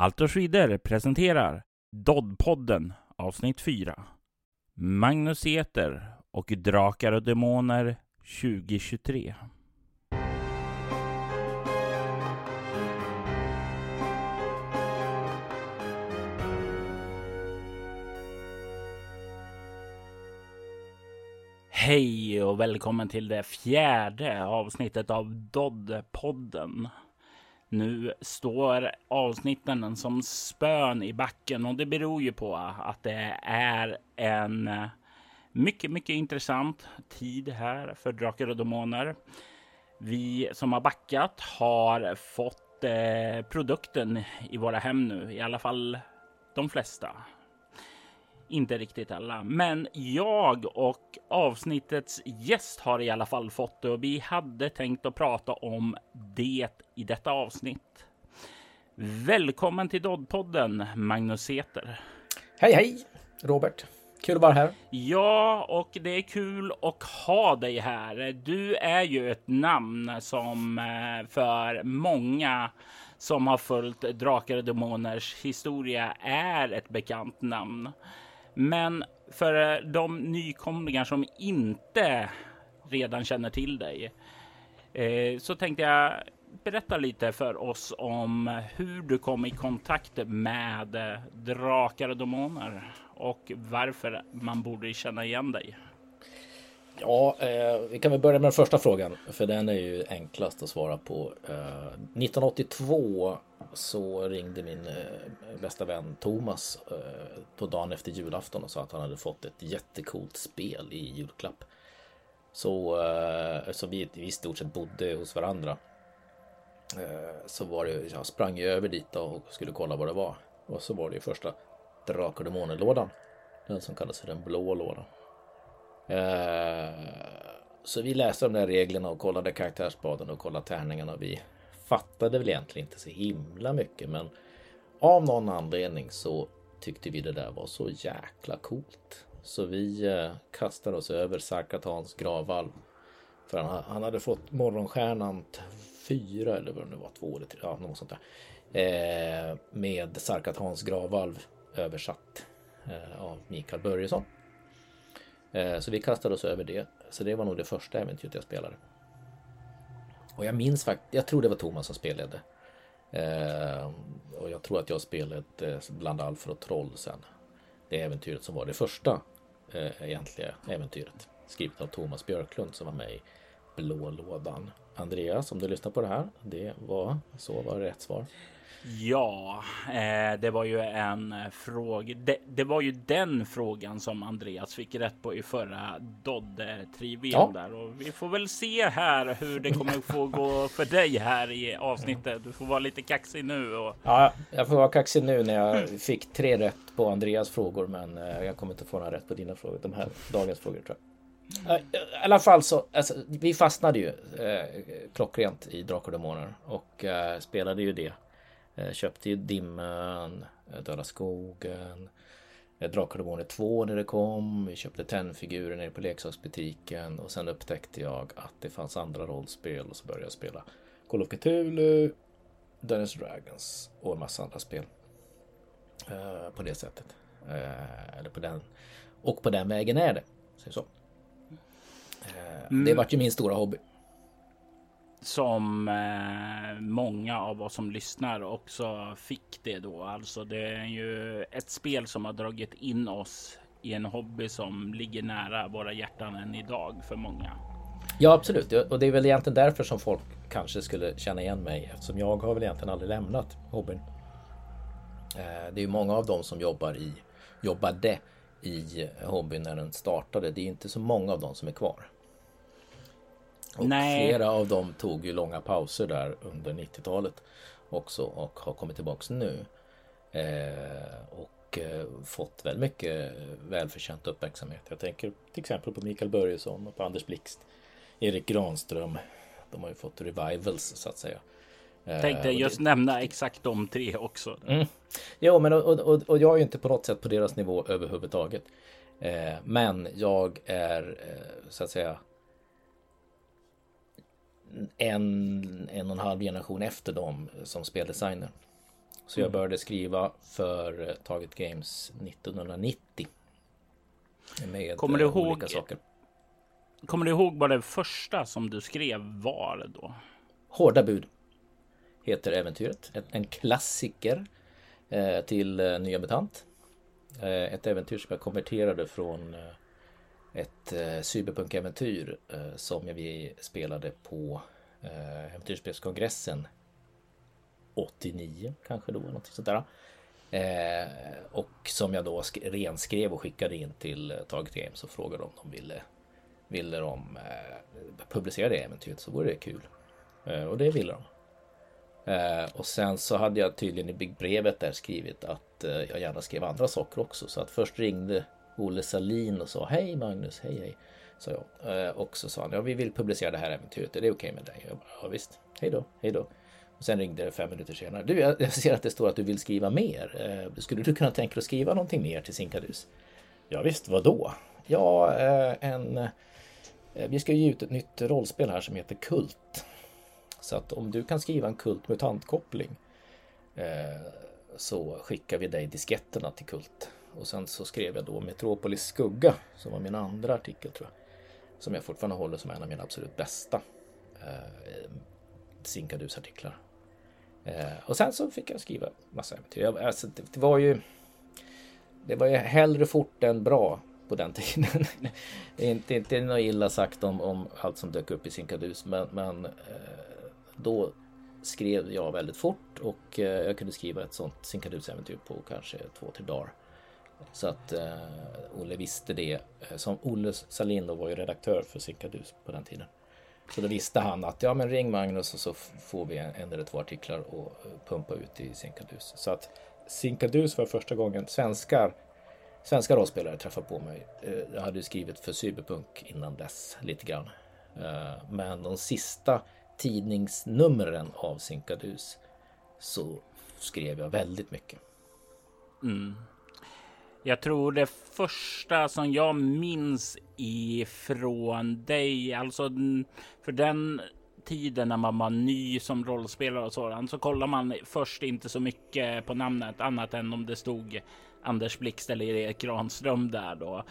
Altor Schwider presenterar Doddpodden avsnitt 4. Magnus Eter och Drakar och Demoner 2023. Hej och välkommen till det fjärde avsnittet av Dodd-podden. Nu står avsnitten som spön i backen och det beror ju på att det är en eh, mycket, mycket intressant tid här för Drakar och Demoner. Vi som har backat har fått eh, produkten i våra hem nu, i alla fall de flesta. Inte riktigt alla, men jag och avsnittets gäst har i alla fall fått det och vi hade tänkt att prata om det i detta avsnitt. Välkommen till Doddpodden, Magnus Seter. Hej, hej! Robert. Kul att vara här. Ja, och det är kul att ha dig här. Du är ju ett namn som eh, för många som har följt Drakar och Demoners historia är ett bekant namn. Men för eh, de nykomlingar som inte redan känner till dig eh, så tänkte jag berätta lite för oss om hur du kom i kontakt med eh, drakar och demoner och varför man borde känna igen dig. Ja, eh, vi kan väl börja med den första frågan, för den är ju enklast att svara på. Eh, 1982 så ringde min eh, bästa vän Thomas eh, på dagen efter julafton och sa att han hade fått ett jättekult spel i julklapp. Så, eh, så vi, vi i stort sett bodde hos varandra. Eh, så var det, jag sprang ju över dit och skulle kolla vad det var. Och så var det ju första Drakar och Demoner-lådan. Den som kallas för den blå lådan. Eh, så vi läste de där reglerna och kollade karaktärsbaden och kollade tärningarna. Vi fattade väl egentligen inte så himla mycket men av någon anledning så tyckte vi det där var så jäkla coolt. Så vi eh, kastade oss över Sarkatans gravvalv. För han, han hade fått Morgonstjärnan fyra eller vad det nu var, två eller tre, ja något sånt där. Eh, med Sarkatans gravvalv översatt eh, av Mikael Börjesson. Eh, så vi kastade oss över det. Så det var nog det första äventyret jag spelade. Och jag minns faktiskt, jag tror det var Thomas som spelade. Eh, och jag tror att jag spelade bland Alfred och Troll sen. Det äventyret som var det första eh, egentliga äventyret. Skrivet av Thomas Björklund som var med i Blå lådan. Andreas, om du lyssnar på det här, det var så var det rätt svar. Ja, eh, det var ju en fråga. Det, det, var ju den frågan som Andreas fick rätt på i förra Dodde-trivian ja. där och vi får väl se här hur det kommer att få gå för dig här i avsnittet. Du får vara lite kaxig nu. Och... Ja, jag får vara kaxig nu när jag fick tre rätt på Andreas frågor, men eh, jag kommer inte få några rätt på dina frågor. De här dagens frågor tror jag. I alla fall så, alltså, vi fastnade ju eh, klockrent i Drakar och Demoner och eh, spelade ju det Eh, köpte ju Dimman, eh, Döda skogen, eh, Drakar och Demoner 2 när det kom. Vi köpte tennfigurer nere på leksaksbutiken och sen upptäckte jag att det fanns andra rollspel och så började jag spela Call of Cthulhu, Dungeons Dragons och en massa andra spel. på det sättet. eller på den. Och på den vägen är det. Så. Mm. Det vart ju min stora hobby som eh, många av oss som lyssnar också fick det då. Alltså det är ju ett spel som har dragit in oss i en hobby som ligger nära våra hjärtan än idag för många. Ja absolut och det är väl egentligen därför som folk kanske skulle känna igen mig eftersom jag har väl egentligen aldrig lämnat hobbyn. Eh, det är ju många av dem som jobbar i, jobbade i hobbyn när den startade. Det är inte så många av dem som är kvar. Och Nej. flera av dem tog ju långa pauser där under 90-talet också och har kommit tillbaks nu. Eh, och eh, fått väldigt mycket välförtjänt uppmärksamhet. Jag tänker till exempel på Mikael Börjesson och på Anders Blixt. Erik Granström. De har ju fått revivals så att säga. Eh, Tänkte just det... nämna exakt de tre också. Mm. Jo, men och, och, och jag är ju inte på något sätt på deras nivå överhuvudtaget. Eh, men jag är eh, så att säga en, en och en halv generation efter dem som speldesigner. Så jag började skriva för eh, Target Games 1990. Med Kommer du eh, ihåg- olika saker. Kommer du ihåg vad det första som du skrev var då? Hårda bud heter äventyret. En- klassiker eh, till Nya Mutant. Eh, ett äventyr som jag konverterade från ett eh, eh, som vi spelade på eh, Äventyrsspelskongressen 89 kanske då, något sånt där. Eh, och som jag då renskrev och skickade in till eh, Target Games och frågade om de ville, ville de eh, publicera det äventyret så vore det kul. Eh, och det ville de. Och sen så hade jag tydligen i brevet där skrivit att jag gärna skrev andra saker också. Så att först ringde Olle Salin och sa Hej Magnus, hej hej. Sa jag. Eh, och så sa han, ja vi vill publicera det här äventyret, är det okej med dig? Jag bara, ja visst, hej då, hej då. Och sen ringde det fem minuter senare. Du, jag, ser att det står att du vill skriva mer. Eh, skulle du kunna tänka dig att skriva någonting mer till Sinkadus? Ja visst, vad då? Ja, eh, en... Vi ska ge ut ett nytt rollspel här som heter Kult. Så att om du kan skriva en Kult mutantkoppling eh, så skickar vi dig disketterna till Kult. Och sen så skrev jag då Metropolis skugga som var min andra artikel tror jag. Som jag fortfarande håller som en av mina absolut bästa eh, Sinkadus-artiklar. Eh, och sen så fick jag skriva massa äventyr. Jag, alltså, det, det var ju Det var ju hellre fort än bra på den tiden. det är inte, inte något illa sagt om, om allt som dök upp i Sinkadus men, men eh, då skrev jag väldigt fort och eh, jag kunde skriva ett sånt Sinkadus-äventyr på kanske två, tre dagar. Så att eh, Olle visste det. Eh, som Olle Salin då var ju redaktör för Sinkadus på den tiden. Så då visste han att ja men ring Magnus och så får vi en, en eller två artiklar och eh, pumpa ut i Sinkadus. Så att Sinkadus var första gången svenskar Svenska rollspelare träffade på mig. Eh, jag hade ju skrivit för Cyberpunk innan dess lite grann. Men de sista tidningsnumren av Sinkadus så skrev jag väldigt mycket. Mm. Jag tror det första som jag minns ifrån dig, alltså för den tiden när man var ny som rollspelare och sådant, så kollar man först inte så mycket på namnet annat än om det stod Anders Blixt eller Erik Granström där då.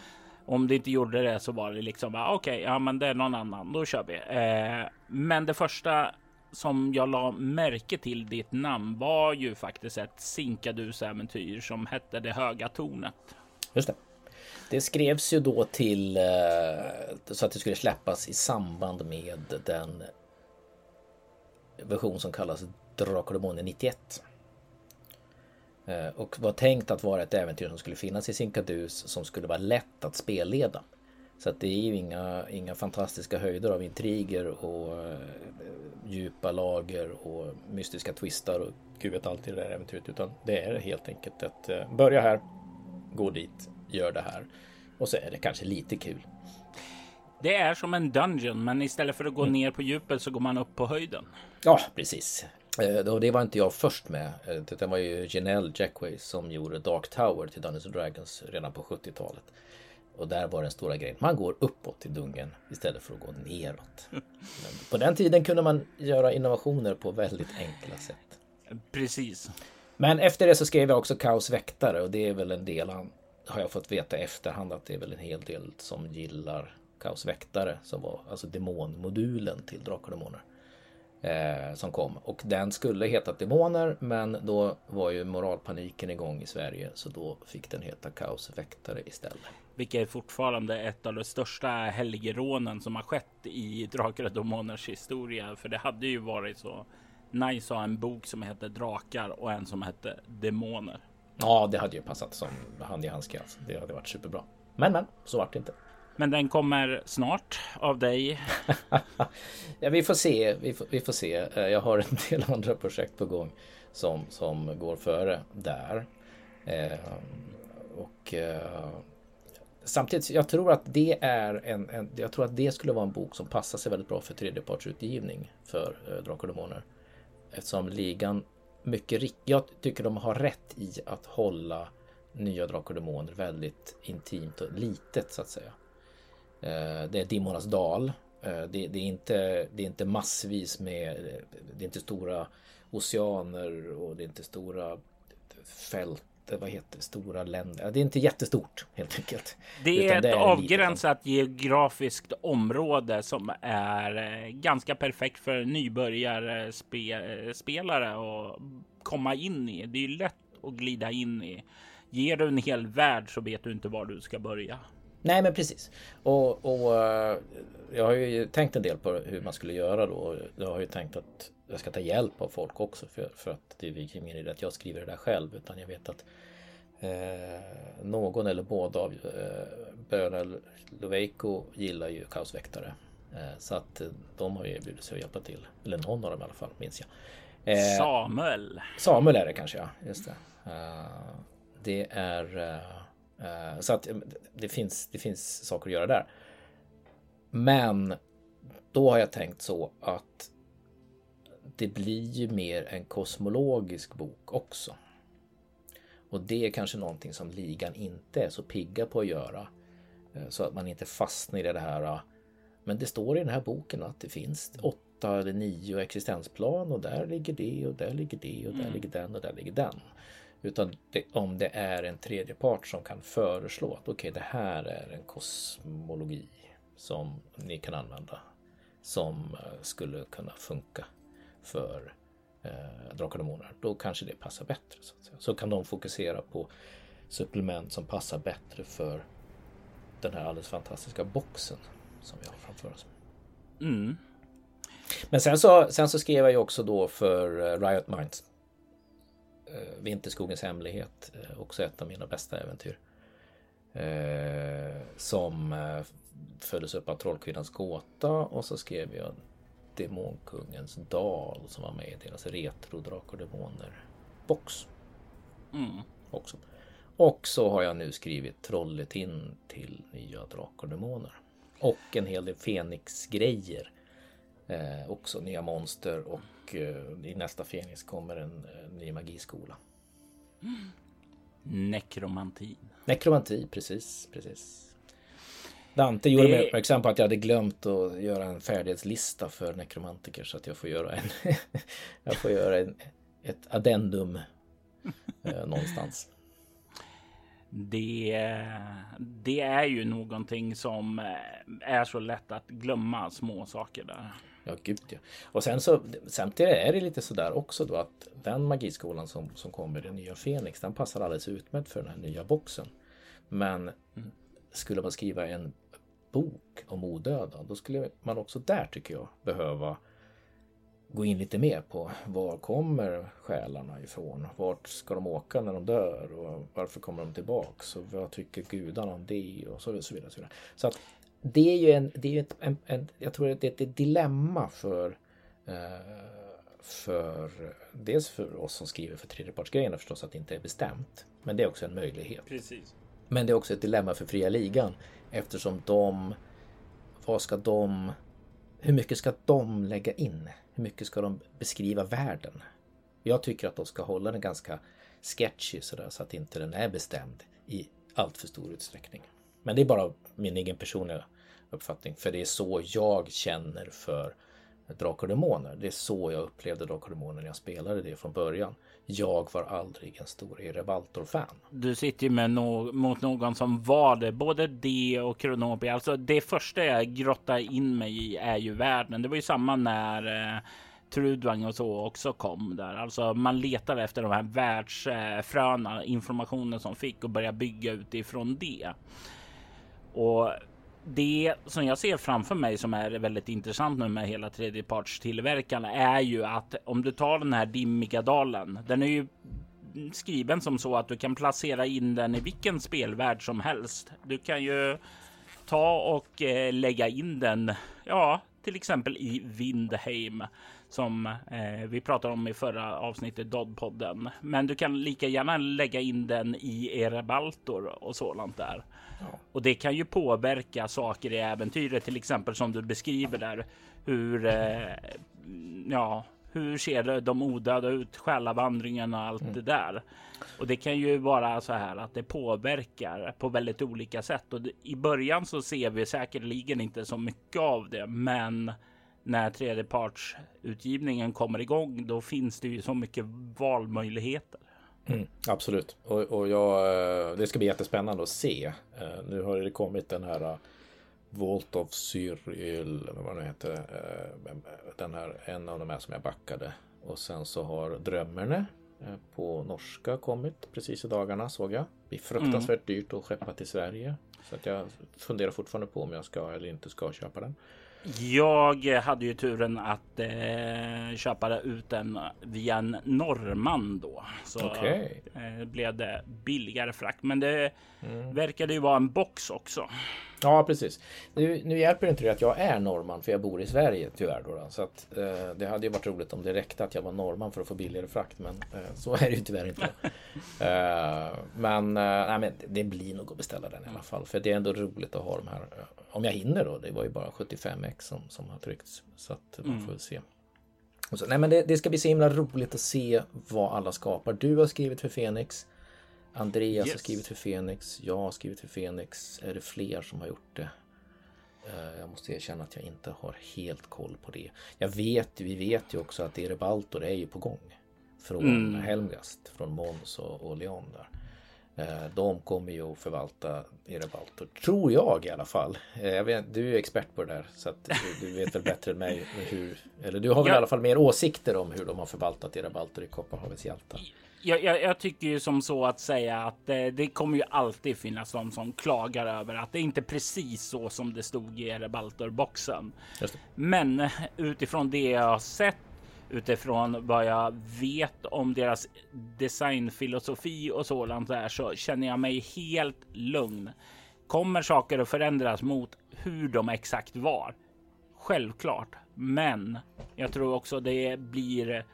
Om det inte gjorde det så var det liksom bara ah, okej, ja, men det är någon annan. Då kör vi. Eh, men det första som jag la märke till ditt namn var ju faktiskt ett Sinkadus äventyr som hette Det höga tornet. Just det. Det skrevs ju då till eh, så att det skulle släppas i samband med den version som kallas Drakar och Demoner 91. Eh, och var tänkt att vara ett äventyr som skulle finnas i Sinkadus som skulle vara lätt att spelleda. Så att det är ju inga, inga fantastiska höjder av intriger och eh, djupa lager och mystiska twistar och gud vet allt i det där äventyret. Utan det är helt enkelt att eh, börja här, gå dit, gör det här. Och så är det kanske lite kul. Det är som en dungeon, men istället för att gå ner på djupet så går man upp på höjden. Ja, precis. Eh, Det var inte jag först med. Eh, Det var ju Janelle Jackway som gjorde Dark Tower till Dungeons Dragons redan på 70-talet. Och där var den stora grejen. Man går uppåt i dungen istället för att gå neråt. Men på den tiden kunde man göra innovationer på väldigt enkla sätt. Precis. Men efter det så skrev jag också Kaos Väktare och det är väl en del, har jag fått veta i efterhand, att det är väl en hel del som gillar Kaos Väktare som var alltså demonmodulen till Drakar och Demoner. Eh, som kom och den skulle heta Demoner men då var ju moralpaniken igång i Sverige så då fick den heta Kaos Väktare istället. Vilket är fortfarande ett av de största helgerånen som har skett i Drakar och Demoners historia. För det hade ju varit så nice att ha en bok som heter Drakar och en som hette Demoner. Ja, det hade ju passat som hand i handske. Alltså. Det hade varit superbra. Men men, så vart det inte. Men den kommer snart av dig. Ja, vi får se. Vi får, vi får se. Eh, jag har en del andra projekt på gång som, som går före där. Eh, och eh, samtidigt, jag tror att det är en, en, jag tror att det skulle vara en bok som passar sig väldigt bra för tredjepartsutgivning för eh, Drakar och Demoner. Eftersom ligan mycket riktigt, jag tycker de har rätt i att hålla nya Drakar och Demoner väldigt intimt och litet så att säga. Eh, Det är Dimmornas dal. Eh, Det, det, är inte, det är inte massvis med, det är inte stora oceaner och det är inte stora fält vad heter stora länder. Det är inte jättestort helt enkelt. Det är ett det är avgränsat geografiskt område som är eh, ganska perfekt för nybörjarspelare att komma in i. Det är lätt att glida in i. Ger du en hel värld så vet du inte var du ska börja. Nej, men precis. Och, och eh, jag har ju tänkt en del på hur man skulle göra då. Jag har ju tänkt att jag ska ta hjälp av folk också för, för att det är ingen idé att jag skriver det där själv utan jag vet att eh, någon eller båda av eh, Bernal Loveiko gillar ju kaosväktare. Eh, så att de har ju erbjudit sig att hjälpa till. Eller någon av dem i alla fall minns jag. Eh, Samuel. Samuel är det kanske ja, just det. Uh, det är så att det finns, det finns saker att göra där. Men då har jag tänkt så att det blir ju mer en kosmologisk bok också. Och det är kanske någonting som ligan inte är så pigga på att göra. Eh, så att man inte fastnar i det här. Eh, men det står i den här boken att det finns åtta eller nio existensplan och där ligger det och där ligger det och där mm. ligger den och där ligger den. Utan det, om det är en tredje part som kan föreslå att okej, okay, det här är en kosmologi som ni kan använda som eh, skulle kunna funka för eh, Drakar och Demoner, då kanske det passar bättre. Så, så kan de fokusera på supplement som passar bättre för den här alldeles fantastiska boxen som vi har framför oss. Mm. Men sen så, sen så skrev jag ju också då för uh, Riot Minds. Uh, Vinterskogens hemlighet, uh, också ett av mina bästa äventyr. Uh, som följdes upp av Trollkvinnans gåta och så skrev jag Demonkungens dal som var med i deras retro Drakar och Demoner box. Mm. Också. Och så har jag nu skrivit Trolletin till nya Drakar och Demoner. Och en hel del Fenix-grejer. Eh, också nya monster och eh, i nästa Fenix kommer en eh, ny magiskola. Mm. Nekromanti. Nekromanti, precis, precis. Dante gjorde det... mig uppmärksam på att jag hade glömt att göra en färdighetslista för nekromantiker så att jag får göra en jag får göra en, ett addendum eh, någonstans. Det, det är ju någonting som eh, är så lätt att glömma små saker där. Ja, gud ja. Och sen så samtidigt är det lite sådär också då att den magiskolan som, som kommer, den nya Fenix, den passar alldeles utmärkt för den här nya boxen. Men mm. skulle man skriva en bok om odöda, då skulle man också där tycker jag behöva gå in lite mer på var kommer själarna ifrån? Vart ska de åka när de dör? Och varför kommer de tillbaks? Och vad tycker gudarna om det? Och så vidare. Så, vidare, så, att det är ju en, det är ett, en, en, jag tror att det är ett dilemma för eh, för dels för oss som skriver för tredjepartsgrejerna förstås att det inte är bestämt. Men det är också en möjlighet. Precis. Men det är också ett dilemma för fria ligan eftersom de, vad ska de, hur mycket ska de lägga in? Hur mycket ska de beskriva världen? Jag tycker att de ska hålla den ganska sketchy sådär så att inte den är bestämd i allt för stor utsträckning. Men det är bara min egen personliga uppfattning, för det är så jag känner för Drakar och Demoner. Det är så jag upplevde Drakar och Demoner när jag spelade det från början. Jag var aldrig en stor Erevaltor-fan. Du sitter ju med no mot någon som var det, både det och Kronobi. Alltså det första jag grottar in mig i är ju världen. Det var ju samma när eh, Trudvang och så också kom där. Alltså man letar efter de här världsfröna eh, informationen som fick och börjar bygga utifrån det. Och det som jag ser framför mig som är väldigt intressant nu med hela tredjepartstillverkarna är ju att om du tar den här dimmiga dalen. Den är ju skriven som så att du kan placera in den i vilken spelvärld som helst. Du kan ju ta och eh, lägga in den, ja, till exempel i Vindheim som eh, vi pratade om i förra avsnittet Doddpodden. Men du kan lika gärna lägga in den i Erebaltor och sådant där. Och det kan ju påverka saker i äventyret, till exempel som du beskriver där. Hur, eh, ja, hur ser de odöda ut? Själavandringen och allt mm. det där. Och det kan ju vara så här att det påverkar på väldigt olika sätt. Och i början så ser vi säkerligen inte så mycket av det, men när tredjepartsutgivningen kommer igång, då finns det ju så mycket valmöjligheter. Mm, absolut, och, och jag, eh, det ska bli jättespännande att se. Uh, nu har det kommit den här uh, Volt of Cyril, vad det heter. Den här, en av de här som jag backade. Och sen så har Drömmerne på norska kommit precis i dagarna såg jag. Det blir fruktansvärt mm. dyrt att skeppa till Sverige. Så att jag funderar fortfarande på om jag ska eller inte ska köpa den. Jag hade ju turen att eh, köpa ut den via en norrman då. Så okay. eh, blev det billigare frakt. Men det mm. verkade ju vara en box också. Ja, precis. Nu, nu hjälper det inte det att jag är norrman för jag bor i Sverige tyvärr. Då, då. Så att, eh, det hade ju varit roligt om det räckte att jag var norrman för att få billigare frakt. Men eh, så är det ju tyvärr inte. Eh, men, eh, nej, men det blir nog att beställa den i alla fall. För det är ändå roligt att ha de här. Eh, om jag hinner då. Det var ju bara 75x som, som har tryckts. Så att man mm. får se. Så, nej, men det, det, ska bli så himla roligt att se vad alla skapar. Du har skrivit för Fenix. Andreas yes. har skrivit för Fenix. Jag har skrivit för Fenix. Är det fler som har gjort det? Eh, jag måste erkänna att jag inte har helt koll på det. Jag vet, vi vet ju också att Erebaltor är ju på gång. Från mm. Helmgast, från Måns och, och Leon där. Eh, de kommer ju att förvalta Erebaltor, tror jag i alla fall. Eh, jag vet, du är expert på det där så att du, du vet väl bättre än mig hur, eller du har väl ja. i alla fall mer åsikter om hur de har förvaltat Erebaltor i Kopparhavets hjältar. Jag, jag, jag, tycker ju som så att säga att det, det kommer ju alltid finnas de som klagar över att det inte precis så som det stod i Erebaltor-boxen. Men utifrån det jag har sett utifrån vad jag vet om deras designfilosofi och sådant där så känner jag mig helt lugn. Kommer saker att förändras mot hur de exakt var? Självklart, men jag tror också det blir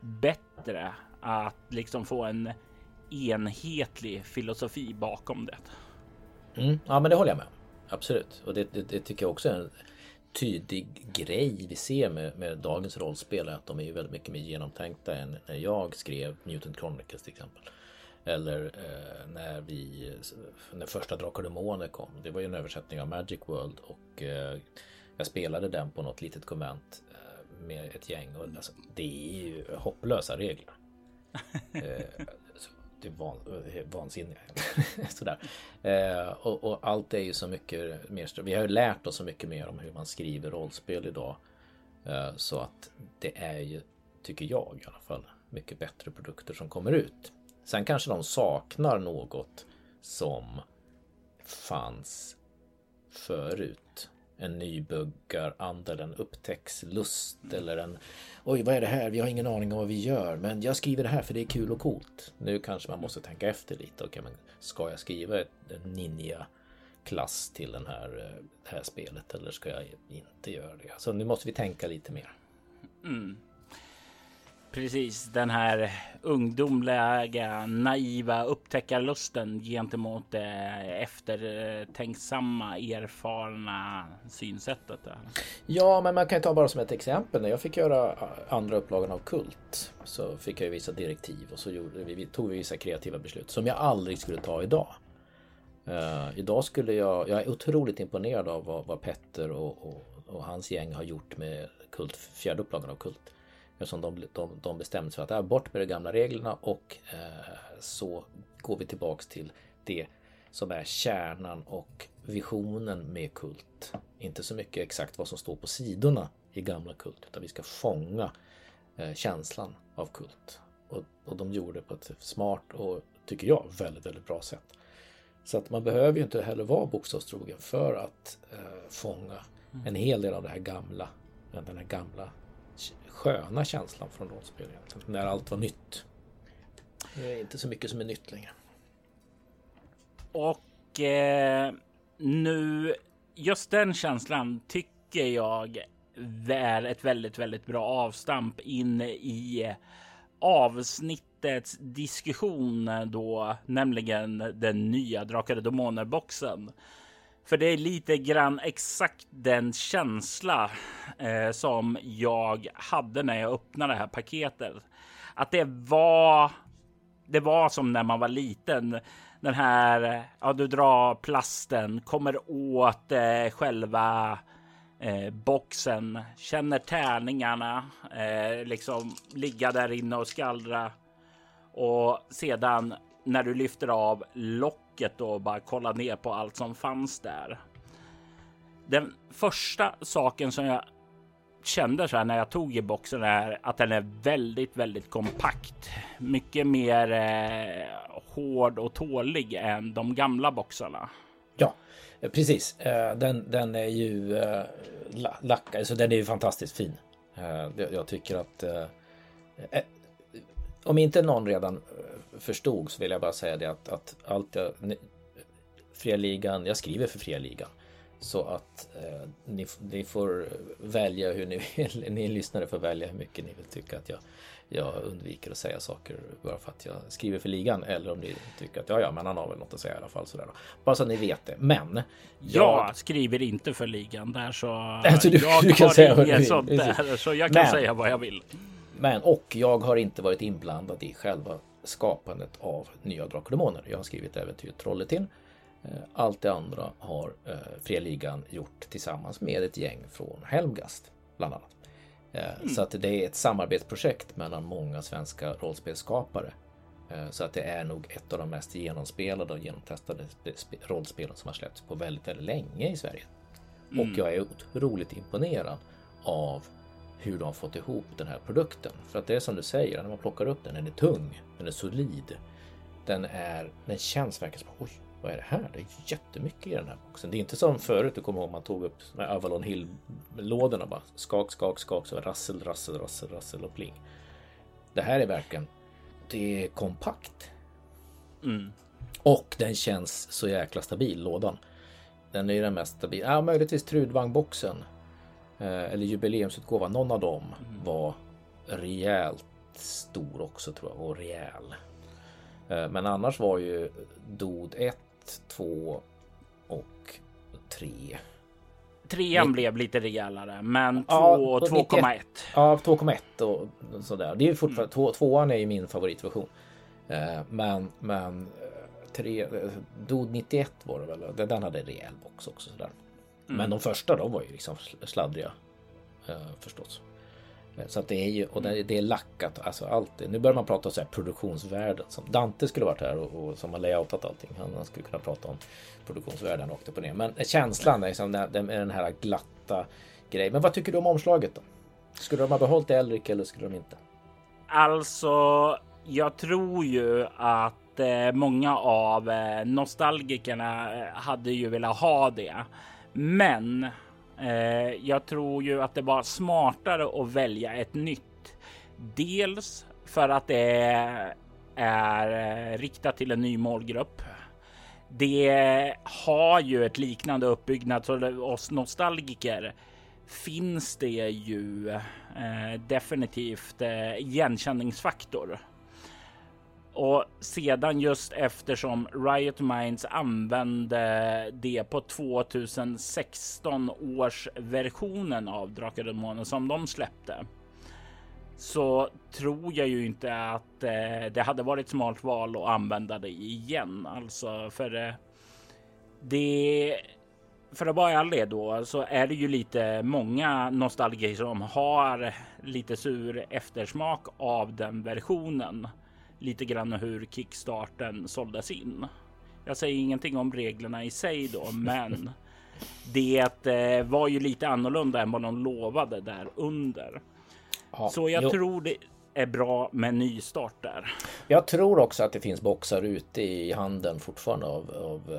bättre att liksom få en enhetlig filosofi bakom det. Mm, ja, men det håller jag med Absolut, och det, det, det tycker jag också är en tydlig grej vi ser med, med dagens rollspel. Att de är ju väldigt mycket mer genomtänkta än när jag skrev Mutant Chronicles till exempel. Eller eh, när vi, när första Drakar och Demoner kom. Det var ju en översättning av Magic World och eh, jag spelade den på något litet konvent eh, med ett gäng. Och alltså, det är ju hopplösa regler. Eh, det är van, eh, vansinniga. Sådär. Eh, och, och, allt är ju så mycket mer. Vi har ju lärt oss så mycket mer om hur man skriver rollspel idag. Eh, så att det är ju, tycker jag i alla fall, mycket bättre produkter som kommer ut. Sen kanske de saknar något som fanns förut en nybuggaranda eller en upptäcktslust eller en Oj, vad är det här? Vi har ingen aning om vad vi gör, men jag skriver det här för det är kul och coolt. Nu kanske man måste tänka efter lite. Okay, men ska jag skriva ett ninja klass till den här, eh, det här spelet eller ska jag inte göra det? Så nu måste vi tänka lite mer. Mm precis den här ungdomliga, naiva upptäckarlusten gentemot det eftertänksamma, erfarna synsättet. Där. Ja, men man kan ta bara som ett exempel. När jag fick göra eh, andra upplagan av Kult så fick jag vissa direktiv och så gjorde vi, tog vi vissa kreativa beslut som jag aldrig skulle ta idag. Uh, idag skulle jag, jag är otroligt imponerad av vad, vad Petter och, och, och, hans gäng har gjort med Kult, fjärde upplagan av Kult. Eftersom de, de, de bestämde sig för att äh, bort med de gamla reglerna och eh, så går vi tillbaks till det som är kärnan och visionen med kult. Inte så mycket exakt vad som står på sidorna i gamla kult utan vi ska fånga eh, känslan av kult. Och, och de gjorde det på ett smart och, tycker jag, väldigt, väldigt bra sätt. Så att man behöver ju inte heller vara bokstavstrogen för att eh, fånga en hel del av det här gamla, den här gamla sköna känslan från rollspel egentligen. Liksom, när allt var nytt. Det är inte så mycket som är nytt längre. Och eh, nu, just den känslan tycker jag är ett väldigt, väldigt bra avstamp in i avsnittets diskussion då, nämligen den nya Drakar och Demoner boxen. För det är lite grann exakt den känsla eh, som jag hade när jag öppnade det här paketet. Att det var. Det var som när man var liten. Den här, ja du drar plasten, kommer åt eh, själva eh, boxen, känner tärningarna, eh, liksom ligga där inne och skallra. Och sedan när du lyfter av taket och bara kolla ner på allt som fanns där. Den första saken som jag kände så här när jag tog i boxen är att den är väldigt, väldigt kompakt. Mycket mer eh, hård och tålig än de gamla boxarna. Ja, eh, precis. Eh, den, den är ju eh, lackad, så den är ju fantastiskt fin. Jag tycker att om inte någon redan förstod så vill jag bara säga det att, att allt jag, Fria Ligan, jag skriver för Fria Ligan. Så att eh, ni, ni, får välja hur ni vill. Ni lyssnare får välja hur mycket ni vill tycka att jag, jag undviker att säga saker bara för att jag skriver för ligan. Eller om ni tycker att ja, ja, men han har väl något att säga i alla fall. Sådär då. Bara så att ni vet det. Men. Jag, jag skriver inte för ligan där så. Alltså, du, jag du kan har säga inget sånt där så jag kan men, säga vad jag vill. Men och jag har inte varit inblandad i själva skapandet av nya Drakar och Demoner. Jag har skrivit äventyret Trolletin Eh, allt det andra har eh, Fria Ligan gjort tillsammans med ett gäng från Helmgast bland annat. Eh, mm. Så att det är ett samarbetsprojekt mellan många svenska rollspelsskapare. Så att det är nog ett av de mest genomspelade och genomtestade rollspelen som har släppts på väldigt, väldigt länge i Sverige. Mm. Och jag är otroligt imponerad av hur de har fått ihop den här produkten. För att det är som du säger, när man plockar upp den, den är tung, den är solid. Den är, den känns verkligen som, oj, vad är det här? Det är jättemycket i den här boxen. Det är inte som förut, du kommer ihåg man tog upp med Avalon Hill-lådorna bara skak, skak, skak, så rassel, rassel, rassel, rassel och pling. Det här är verkligen, det är kompakt. Mm. Och den känns så jäkla stabil, lådan. Den är ju den mest stabila. Ja, möjligtvis Trudvang-boxen. Eh, eller jubileumsutgåvan. Någon av dem mm. var rejält stor också tror jag och rejäl. Eh, men annars var ju Dod 1 2 och 3. Trean blev lite rejälare, men 2 ja, och 2,1. Ja, 2,1 och sådär. Det är fortfarande, mm. tvåan är ju min favoritversion. Eh, men, men 3, eh, Dod 91 var det väl, den hade rejäl box också sådär. Mm. Men de första de var ju liksom sladdriga förstås. Så att det är ju, och det är lackat, alltså alltid. Nu börjar man prata om så här produktionsvärden. Som Dante skulle varit här och, och som har layoutat allting. Han skulle kunna prata om produktionsvärden och upp och ner. Men känslan är liksom den, den här glatta grejen. Men vad tycker du om omslaget då? Skulle de ha behållit Elric eller skulle de inte? Alltså, jag tror ju att eh, många av eh, nostalgikerna eh, hade ju velat ha det. Men Eh, jag tror ju att det var smartare att välja ett nytt. Dels för att det är eh, riktat till en ny målgrupp. Det har ju ett liknande uppbyggnad så oss nostalgiker finns det ju eh, definitivt eh, igenkänningsfaktor. Och sedan just eftersom Riot Minds använde det på 2016 års versionen av Drakar och Demoner som de släppte. Så tror jag ju inte att eh, det hade varit smart val att använda det igen. Alltså för eh, det för att vara ärlig då så är det ju lite många nostalgiker som har lite sur eftersmak av den versionen lite grann hur kickstarten såldes in. Jag säger ingenting om reglerna i sig då, men det eh, var ju lite annorlunda än vad de lovade där under. Ja, Så jag jo. tror det är bra med nystart där. Jag tror också att det finns boxar ute i handeln fortfarande av, av uh,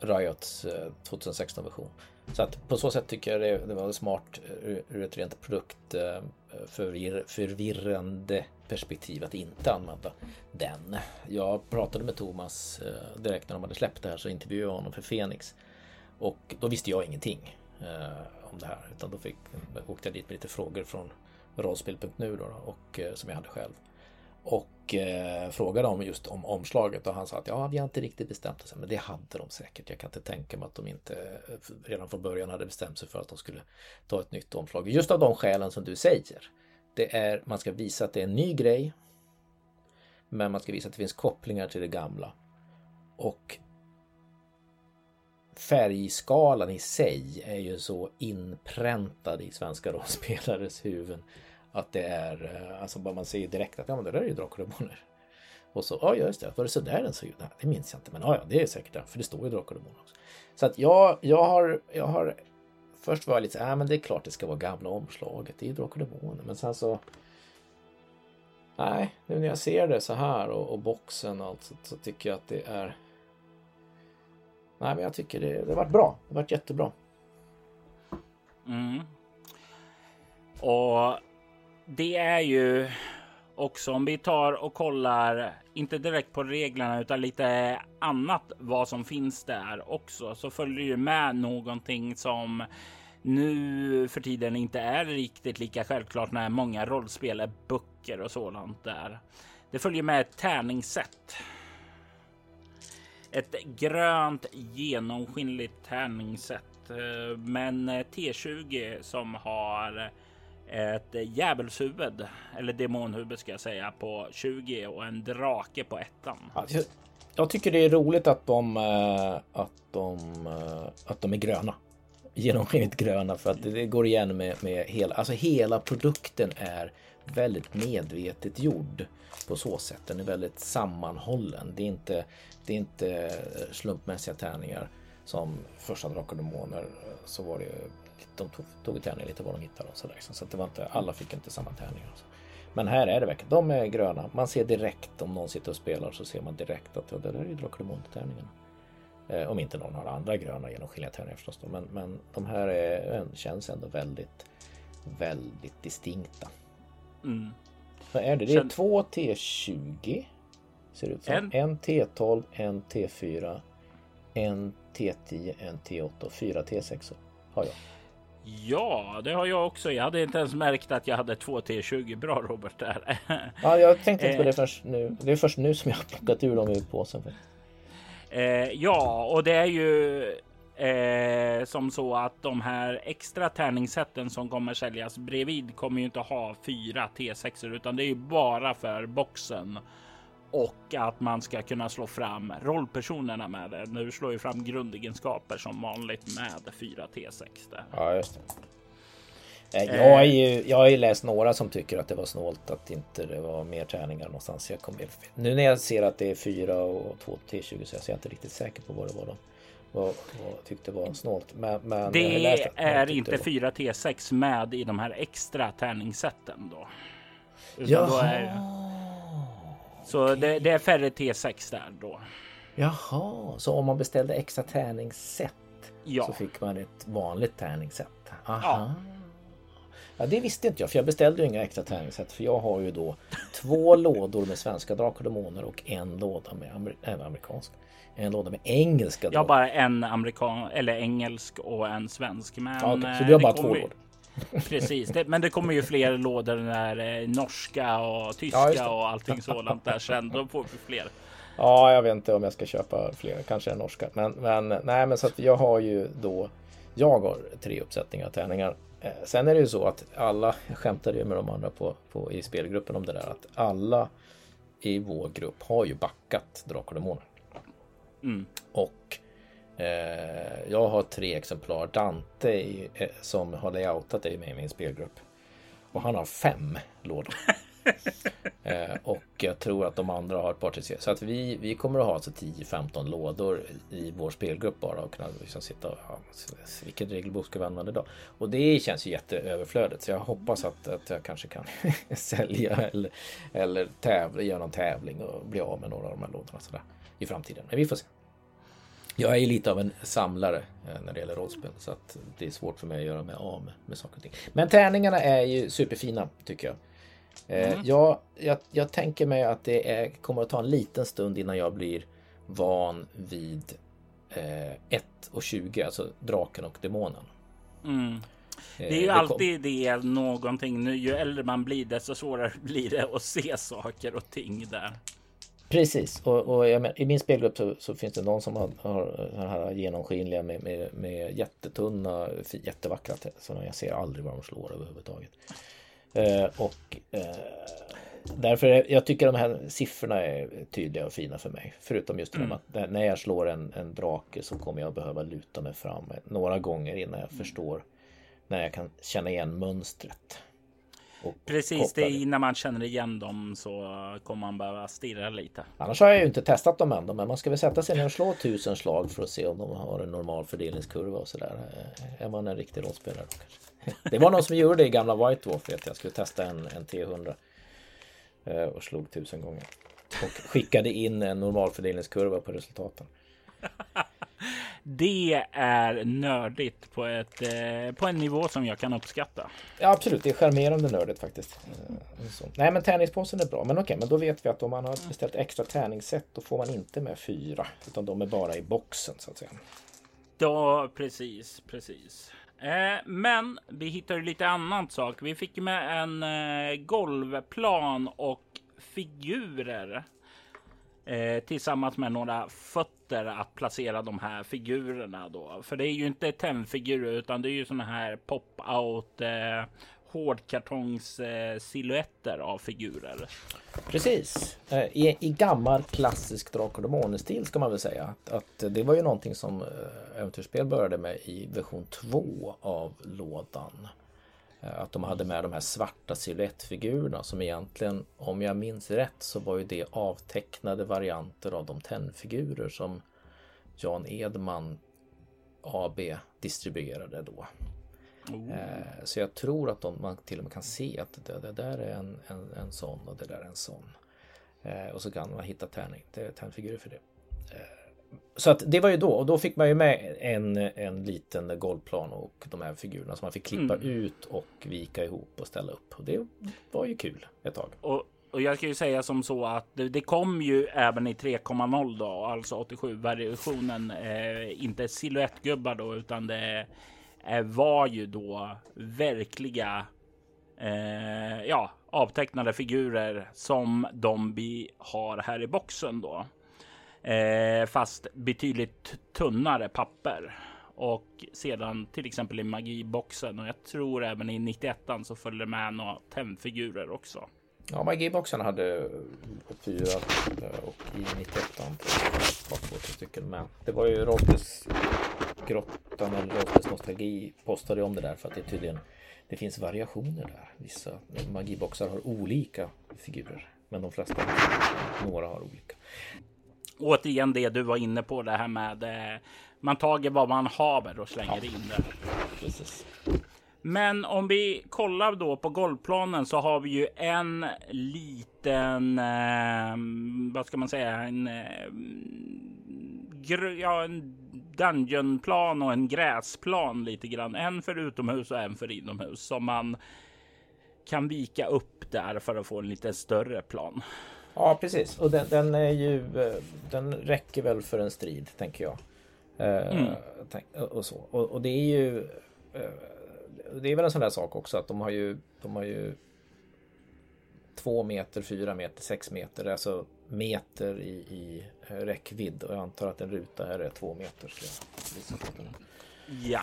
Riots uh, 2016 version. Så att på så sätt tycker jag det, det var smart ur, ur ett rent produkt uh, förvir förvirrande perspektiv att inte använda den. Jag pratade med Thomas eh, direkt när de hade släppt det här så intervjuade jag honom för Fenix. Och då visste jag ingenting eh, om det här utan då fick, åkte jag dit med lite frågor från rollspel.nu då, och, eh, som jag hade själv. Och eh, frågade om just om omslaget och han sa att ja, vi har inte riktigt bestämt oss. Men det hade de säkert. Jag kan inte tänka mig att de inte redan från början hade bestämt sig för att de skulle ta ett nytt omslag. Just av de skälen som du säger. Det är, man ska visa att det är en ny grej. Men man ska visa att det finns kopplingar till det gamla. Och färgskalan i sig är ju så inpräntad i svenska rollspelares huvuden Att det är, eh, alltså bara man ser direkt att ja men det där är ju drakar och demoner. Och så, ja just det, var det så där den såg ut? Det minns jag inte, men ja, ja det är säkert det, för det står ju drakar och demoner också. Så att jag, jag har, jag har Först var jag lite så ah, men det är klart det ska vara gamla omslaget, det är ju drakar och demoner. Men sen så Nej, nu när jag ser det så här och, och boxen och allt så, så, tycker jag att det är Nej, men jag tycker det, det har varit bra. Det har varit jättebra. Mm. Och det är ju också om vi tar och kollar, inte direkt på reglerna utan lite annat vad som finns där också, så följer ju med någonting som nu för tiden inte är riktigt lika självklart när många rollspel är böcker och sådant där. Det följer med ett tärningssätt. Ett grönt genomskinligt tärningssätt, eh, men eh, T20 som har ett djävulshuvud eller demonhuvud ska jag säga på 20 och en drake på ettan. Alltså. jag, tycker det är roligt att de, eh, att de, eh, att de är gröna. Genomskinligt gröna för att det går igen med, med hela, alltså hela produkten är väldigt medvetet gjord på så sätt. Den är väldigt sammanhållen. Det är inte, det är inte eh, slumpmässiga tärningar som första Drakar och Demoner så var det de tog, tog tärningar lite vad de hittade och sådär. Så det var inte, alla fick inte samma tärningar. Men här är det verkligen, de är gröna. Man ser direkt om någon sitter och spelar så ser man direkt att ja, det där är ju Demoner-tärningarna. Eh, om inte någon har andra gröna genomskinliga tärningar förstås. Då. Men, men de här är, känns ändå väldigt, väldigt distinkta. Mm. Vad är det? Det är två T20. Ser det ut som. En, en T12, en T4, en T10, en T8 och fyra T6 har jag. Ja, det har jag också. Jag hade inte ens märkt att jag hade två T20. Bra Robert där. ja, jag tänkte inte på det eh. först nu. Det är först nu som jag har plockat ur dem ur påsen. Eh, ja, och det är ju eh, som så att de här extra tärningssätten som kommer säljas bredvid kommer ju inte ha fyra T6 utan det är ju bara för boxen och att man ska kunna slå fram rollpersonerna med det. Nu slår ju fram grundegenskaper som vanligt med 4 T6. Där. Ja, just det. Eh, jag, är ju, jag har ju läst några som tycker att det var snålt att inte det var mer träningar någonstans. Jag kom, nu när jag ser att det är 4 och 2 T20 så är jag inte riktigt säker på vad det var de vad, vad tyckte var snålt. Men, men det är inte 4 T6 med i de här extra tärningssätten då. Utan Då är, så det, det, är färre T6 där då. Jaha, så om man beställde extra tärningssätt ja. så fick man ett vanligt tärningssätt? Aha. Ja. Ja, det visste inte jag, för jag beställde ju inga extra tärningssätt. För jag har ju då två lådor med svenska drakar och demoner och en låda med amer äh, amerikanska. En låda med engelska. Jag har bara en amerikan eller engelsk och en svensk. Men ja, okay. Så du har bara två lådor? Precis, det, men det kommer ju fler lådor när eh, norska och tyska ja, och allting sådant där sen. Då får vi fler. Ja, jag vet inte om jag ska köpa fler, kanske en norska. Men, men nej, men så att jag har ju då. Jag har tre uppsättningar tärningar. Eh, sen är det ju så att alla, jag skämtade ju med de andra på, på, i spelgruppen om det där, att alla i vår grupp har ju backat Drakar och Demoner. Mm. Och jag har tre exemplar. Dante eh, som har layoutat är med i min spelgrupp. Och han har fem lådor. eh, och jag tror att de andra har ett par till. Så att vi, vi kommer att ha alltså 10-15 lådor i vår spelgrupp bara och kunna liksom sitta och ja, vilken regelbok ska vi använda idag? Och det känns ju jätteöverflödigt så jag hoppas att, att jag kanske kan sälja eller, eller tävla, göra någon tävling och bli av med några av de här lådorna sådär, i framtiden. Men vi får se. Jag är lite av en samlare eh, när det gäller rollspel så att det är svårt för mig att göra mig av med, med saker och ting. Men tärningarna är ju superfina tycker jag. Eh, mm. Jag, jag, jag, tänker mig att det är, kommer att ta en liten stund innan jag blir van vid eh, 1 och 20, alltså draken och demonen. Mm. Eh, det är ju det alltid det någonting. Nu, ju äldre man blir desto svårare blir det att se saker och ting där. Precis, och, och men, i min spelgrupp så, så, finns det någon som har, har den här genomskinliga med, med, med jättetunna, jättevackra så jag ser aldrig vad de slår överhuvudtaget. Eh, och eh, därför jag tycker de här siffrorna är tydliga och fina för mig. Förutom just mm. att när jag slår en, en drake så kommer jag behöva luta mig fram några gånger innan jag förstår när jag kan känna igen mönstret. Precis, det är när man känner igen dem så kommer man behöva stirra lite. Annars har jag ju inte testat dem än, men man ska väl sätta sig ner och slå tusen slag för att se om de har en normal fördelningskurva och sådär. Är man en riktig rollspelare då kanske. Det var någon som gjorde det i gamla White Dwarf vet jag. skulle testa en, en T100 eh, och slog tusen gånger. Och skickade in en normalfördelningskurva på resultaten. Det är nördigt på, ett, eh, på en nivå som jag kan uppskatta. Ja, absolut. Det är charmerande nördigt faktiskt. Eh, så. Nej, men tärningspåsen är bra. Men okej, men då vet vi att om man har beställt extra tärningssätt då får man inte med fyra. Utan de är bara i boxen så att säga. Ja, precis, precis. Eh, men vi hittade lite annat sak. Vi fick med en golvplan och figurer eh, tillsammans med några fötter att placera de här figurerna då. För det är ju inte tennfigurer utan det är ju såna här pop-out eh, hårdkartongs eh, silhuetter av figurer. Precis. Eh, I, i gammal klassisk Drakar och Demoner-stil ska man väl säga. Att, att, det var ju någonting som eh, Äventyrsspel började med i version 2 av lådan. Eh, att de hade med de här svarta siluettfigurerna som egentligen, om jag minns rätt, så var ju det avtecknade varianter av de tennfigurer som Jan Edman AB distribuerade då. Oh. Så jag tror att de, man till och med kan se att det, det där är en, en, en sån och det där är en sån. Eh, och så kan man hitta tärning, tärnfigurer för det. Så att det var ju då och då fick man ju med en, en liten golvplan och de här figurerna som man fick klippa mm. ut och vika ihop och ställa upp. Och det var ju kul ett tag. Och, och jag kan ju säga som så att det, det kom ju även i 3.0 då, alltså 87 versionen. Eh, inte siluettgubbar då, utan det eh, var ju då verkliga eh, ja, avtecknade figurer som de vi har här i boxen då. Eh, fast betydligt tunnare papper. Och sedan till exempel i magiboxen och jag tror även i 91 så följde med några tennfigurer också. Ja, magiboxen hade fyra eh, och i 91 var två stycken med. Det var ju Rolfes grottan eller Rolfes nostalgi postade om det där för att det tydligen det finns variationer där. Vissa magiboxar har olika figurer, men de flesta, några har olika återigen det du var inne på det här med eh, man tager vad man haver och slänger ja. in det. Precis. Men om vi kollar då på golvplanen så har vi ju en liten, eh, vad ska man säga, en, eh, ja, en dungeonplan och en gräsplan lite grann. En för utomhus och en för inomhus som man kan vika upp där för att få en lite större plan. Ja, precis. Och den, den, är ju, eh, den räcker väl för en strid, tänker jag. Eh, mm. och, så. Och, och, det är ju eh, Det är väl en sån där sak också att de har ju De har ju Två meter, fyra meter, sex meter, alltså meter i, i räckvidd och jag antar att en ruta här är två meter. Så, ja.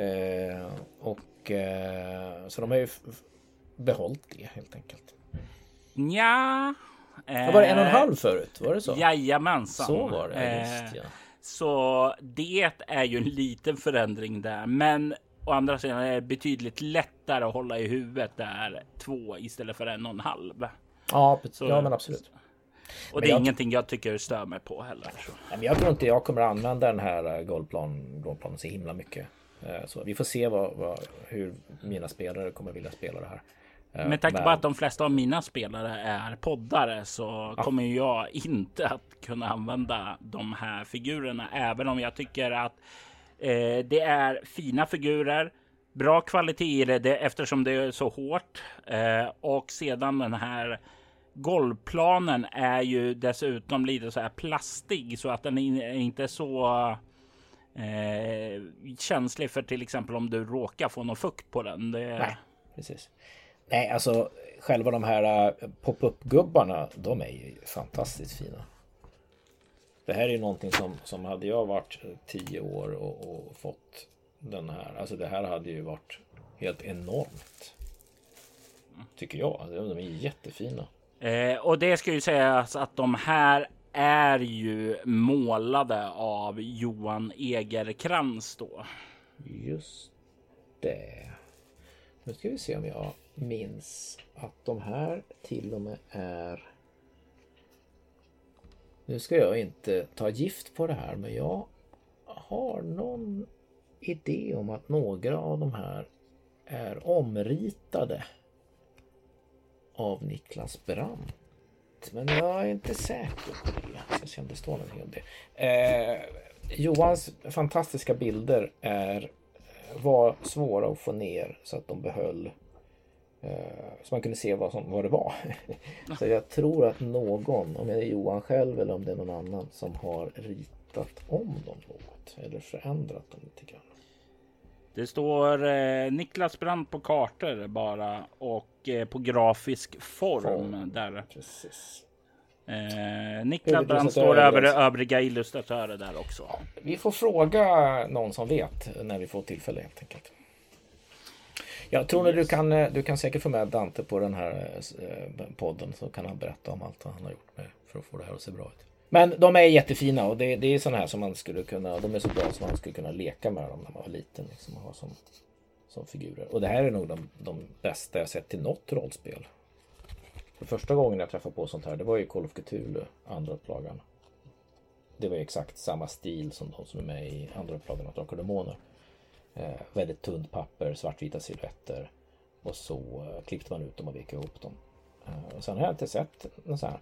Eh, och eh, så de har ju behållit det helt enkelt. Ja, Eh, var det en och en halv förut? Var det så? Jajamensan. Så var det, just, ja. Så det är ju en liten förändring där. Men å andra sidan är det betydligt lättare att hålla i huvudet där två istället för en och en halv. Ja, så, ja men absolut. Och men det är jag... ingenting jag tycker stör mig på heller. Men jag tror inte jag kommer använda den här eh, golvplan, golvplanen så himla mycket. Eh, så vi får se vad, vad, hur mina spelare kommer vilja spela det här. Eh, Med tanke på att de flesta av mina spelare är poddare så ja. kommer jag inte att kunna använda de här figurerna, även om jag tycker att eh, det är fina figurer. Bra kvalitet i det, det eftersom det är så hårt eh, och sedan den här golvplanen är ju dessutom lite så här plastig så att den är inte så eh, känslig för till exempel om du råkar få någon fukt på den. Det... Nej, precis. Nej, alltså själva de här äh, pop-up-gubbarna, de är ju fantastiskt fina. Det här är ju någonting som, som hade jag varit tio år och, och fått den här. Alltså det här hade ju varit helt enormt. Tycker jag. Alltså, de är jättefina. Eh, och det ska ju sägas att de här är ju målade av Johan Egerkrans då. Just det. Nu ska vi se om jag minns att de här till och med är nu ska jag inte ta gift på det här men jag har någon idé om att några av de här är omritade av Niklas Brandt. Men jag är inte säker på det. Jag ska om det står en hel del. Eh, Johans fantastiska bilder är, eh, var svåra att få ner så att de behöll Eh, så man kunde se vad, som, vad det var. så jag tror att någon, om det är Johan själv eller om det är någon annan som har ritat om dem något. Eller förändrat dem lite grann. Det står eh, Niklas Brandt på kartor bara och eh, på grafisk form. form. Där. Precis. Eh, Niklas Brandt står över övriga illustratörer där också. Vi får fråga någon som vet när vi får tillfälle helt enkelt. Jag tror yes. du kan, du kan säkert få med Dante på den här eh, podden så kan han berätta om allt han har gjort med för att få det här att se bra ut. Men de är jättefina och det, det är sådana här som man skulle kunna, de är så bra som man skulle kunna leka med dem när man var liten. Liksom, och ha som, som figurer. Och det här är nog de, de bästa jag sett till något rollspel. För första gången jag träffade på sånt här, det var ju Call of Cthulhu, andra upplagan. Det var exakt samma stil som de som är med i andra upplagan av Drakar och Demoner. Eh, väldigt tunt papper, svartvita silhuetter. Och så eh, klippte man ut dem och vek ihop dem. Eh, och sen har jag inte sett något sånt här.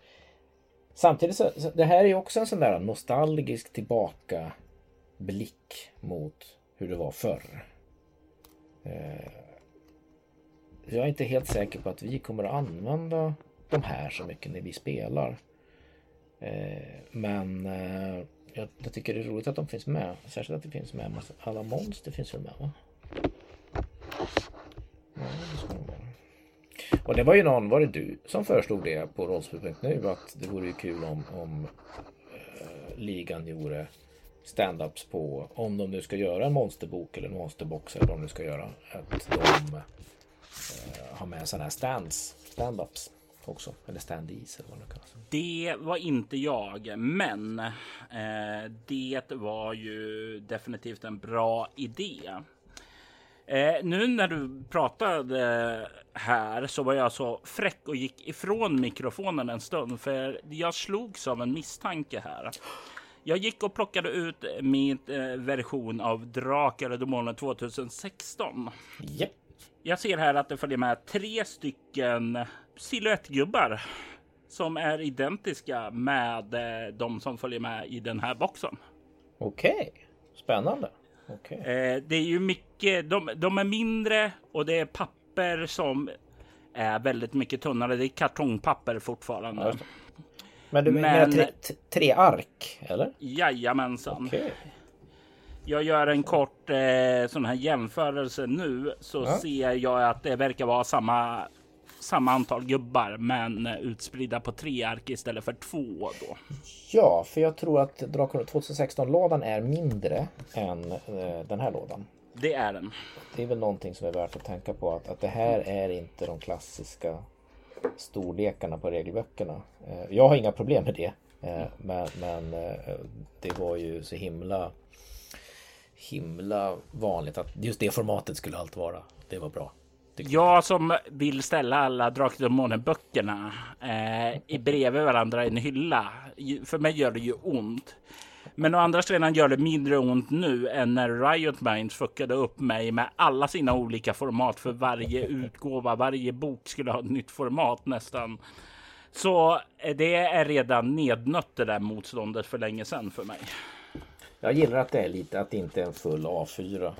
Samtidigt så, så det här är ju också en sån där nostalgisk tillbakablick mot hur det var förr. Eh, jag är inte helt säker på att vi kommer att använda de här så mycket när vi spelar. Eh, men eh, jag, jag, tycker det är roligt att de finns med. Särskilt att det finns med. Alla monster finns väl med va? Ja, det och det var ju någon, var det du som föreslog det på rollspel.nu att det vore ju kul om, om eh, ligan gjorde stand-ups på om de nu ska göra en monsterbok eller en monsterbox eller vad de nu ska göra. Att de eh, har med sådana här stands, stand-ups också. Eller stand-is eller vad det kallas. Det var inte jag, men eh, det var ju definitivt en bra idé. Eh, nu när du pratade här så var jag så fräck och gick ifrån mikrofonen en stund för jag slogs av en misstanke här. Jag gick och plockade ut min eh, version av Drakar och Demoner 2016. Yep. Jag ser här att det följer med tre stycken siluettgubbar som är identiska med eh, de som följer med i den här boxen. Okej, okay. spännande. Okay. Eh, det är ju mycket, de, de, är mindre och det är papper som är väldigt mycket tunnare. Det är kartongpapper fortfarande. Ja, Men du menar tre, tre, ark? Eller? Jajamensan. Okay. Jag gör en kort eh, sån här jämförelse nu så ja. ser jag att det verkar vara samma samma antal gubbar men utspridda på tre ark istället för två då. Ja, för jag tror att Draken 2016-lådan är mindre än eh, den här lådan. Det är den. Det är väl någonting som är värt att tänka på att, att det här är inte de klassiska storlekarna på regelböckerna. Eh, jag har inga problem med det. Eh, men, men eh, det var ju så himla himla vanligt att just det formatet skulle allt vara. Det var bra. Jag som vill ställa alla Drakar böckerna eh, bredvid varandra i en hylla. För mig gör det ju ont. Men å andra sidan gör det mindre ont nu än när Riot Minds fuckade upp mig med alla sina olika format för varje utgåva. Varje bok skulle ha ett nytt format nästan. Så eh, det är redan nednött det där motståndet för länge sedan för mig. Jag gillar att det är lite, att det inte är en full A4.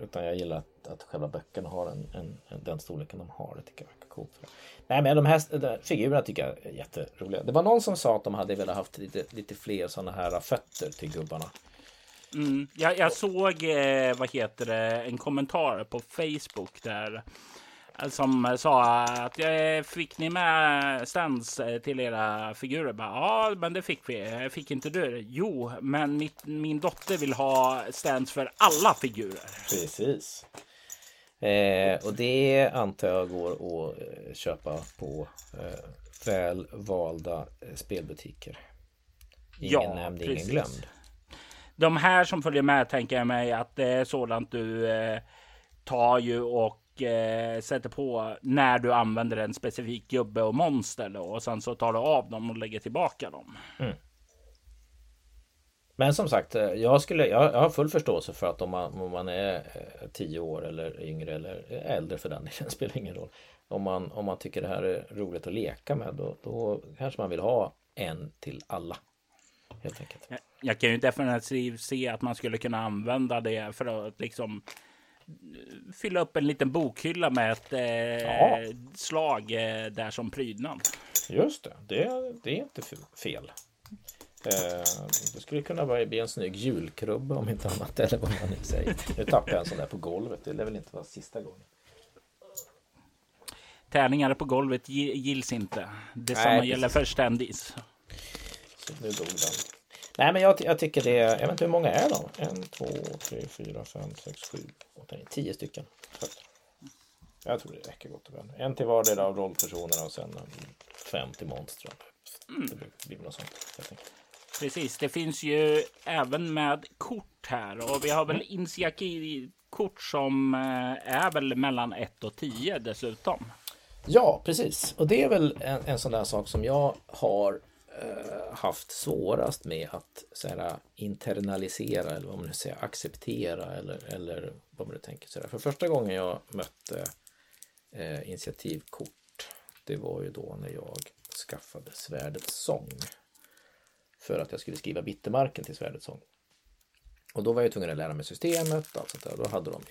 Utan jag gillar att, att själva böckerna har en, en, en, den storleken de har. Det tycker jag verkar coolt. Nej men de här de figurerna tycker jag är jätteroliga. Det var någon som sa att de hade velat haft lite, lite fler sådana här fötter till gubbarna. Mm, jag, jag såg, eh, vad heter det, en kommentar på Facebook där som sa att fick ni med stands eh, till era figurer? Bara, ja, men det fick vi. Fick inte du Jo, men mitt, min dotter vill ha stands för alla figurer. Precis. Eh, och det antar jag går att eh, köpa på eh, väl valda eh, spelbutiker. Ingen ja, nämnd, ingen glömd. De här som följer med tänker jag mig att det är sådant du eh, tar ju och eh, sätter på när du använder en specifik gubbe och monster då och sen så tar du av dem och lägger tillbaka dem. Mm. Men som sagt, eh, jag, skulle, jag, har full förståelse för att om man, om man är 10 år eller yngre eller äldre för den delen, spelar ingen roll. Om man, om man tycker det här är roligt att leka med då, då kanske man vill ha en till alla. Helt enkelt. Jag, jag kan ju definitivt se att man skulle kunna använda det för att liksom fylla upp en liten bokhylla med ett eh, slag eh, där som prydnad. Just det, det, det är inte fel. Eh, det skulle kunna bli en snygg julkrubbe om inte annat, eller vad man nu säger. Nu tappar jag en sån där på golvet, det lär väl inte vara sista gången. Tärningar på golvet gills inte. Detsamma Nej, gäller för Standis. Så nu dog den. Nej, men jag, jag tycker det är, jag vet inte hur många är de? En, två, tre, fyra, fem, sex, sju, åtta, nio, tio stycken. Jag tror det räcker gott och väl. En till vardera av rollpersonerna och sen fem till monstren. Mm. Det blir något sånt. Precis, det finns ju även med kort här och vi har väl mm. initiativkort som eh, är väl mellan 1 och 10 dessutom. Ja, precis. Och det är väl en, en sån där sak som jag har eh, haft svårast med att så här, internalisera eller vad man nu säger, acceptera eller, eller vad man nu tänker. Så För första gången jag mötte eh, initiativkort, det var ju då när jag skaffade Svärdets sång för att jag skulle skriva bittermarken till Svärdets sång. Och då var jag tvungen att lära mig systemet och allt sånt där. Då hade de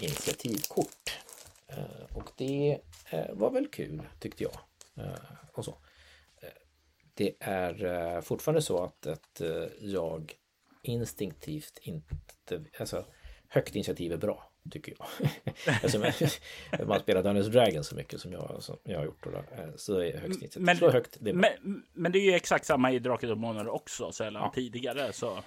initiativkort. Eh, och det eh, var väl kul tyckte jag. Eh, och så. Det är fortfarande så att, att jag instinktivt inte, alltså högt initiativ är bra tycker jag. alltså, man spelar Dungeons Dragons så mycket som jag, som jag har gjort. Då, så är högst initiativ. Men, så högt, det men, men, det är ju exakt samma i Drakar och Månader också sedan ja. tidigare. Så.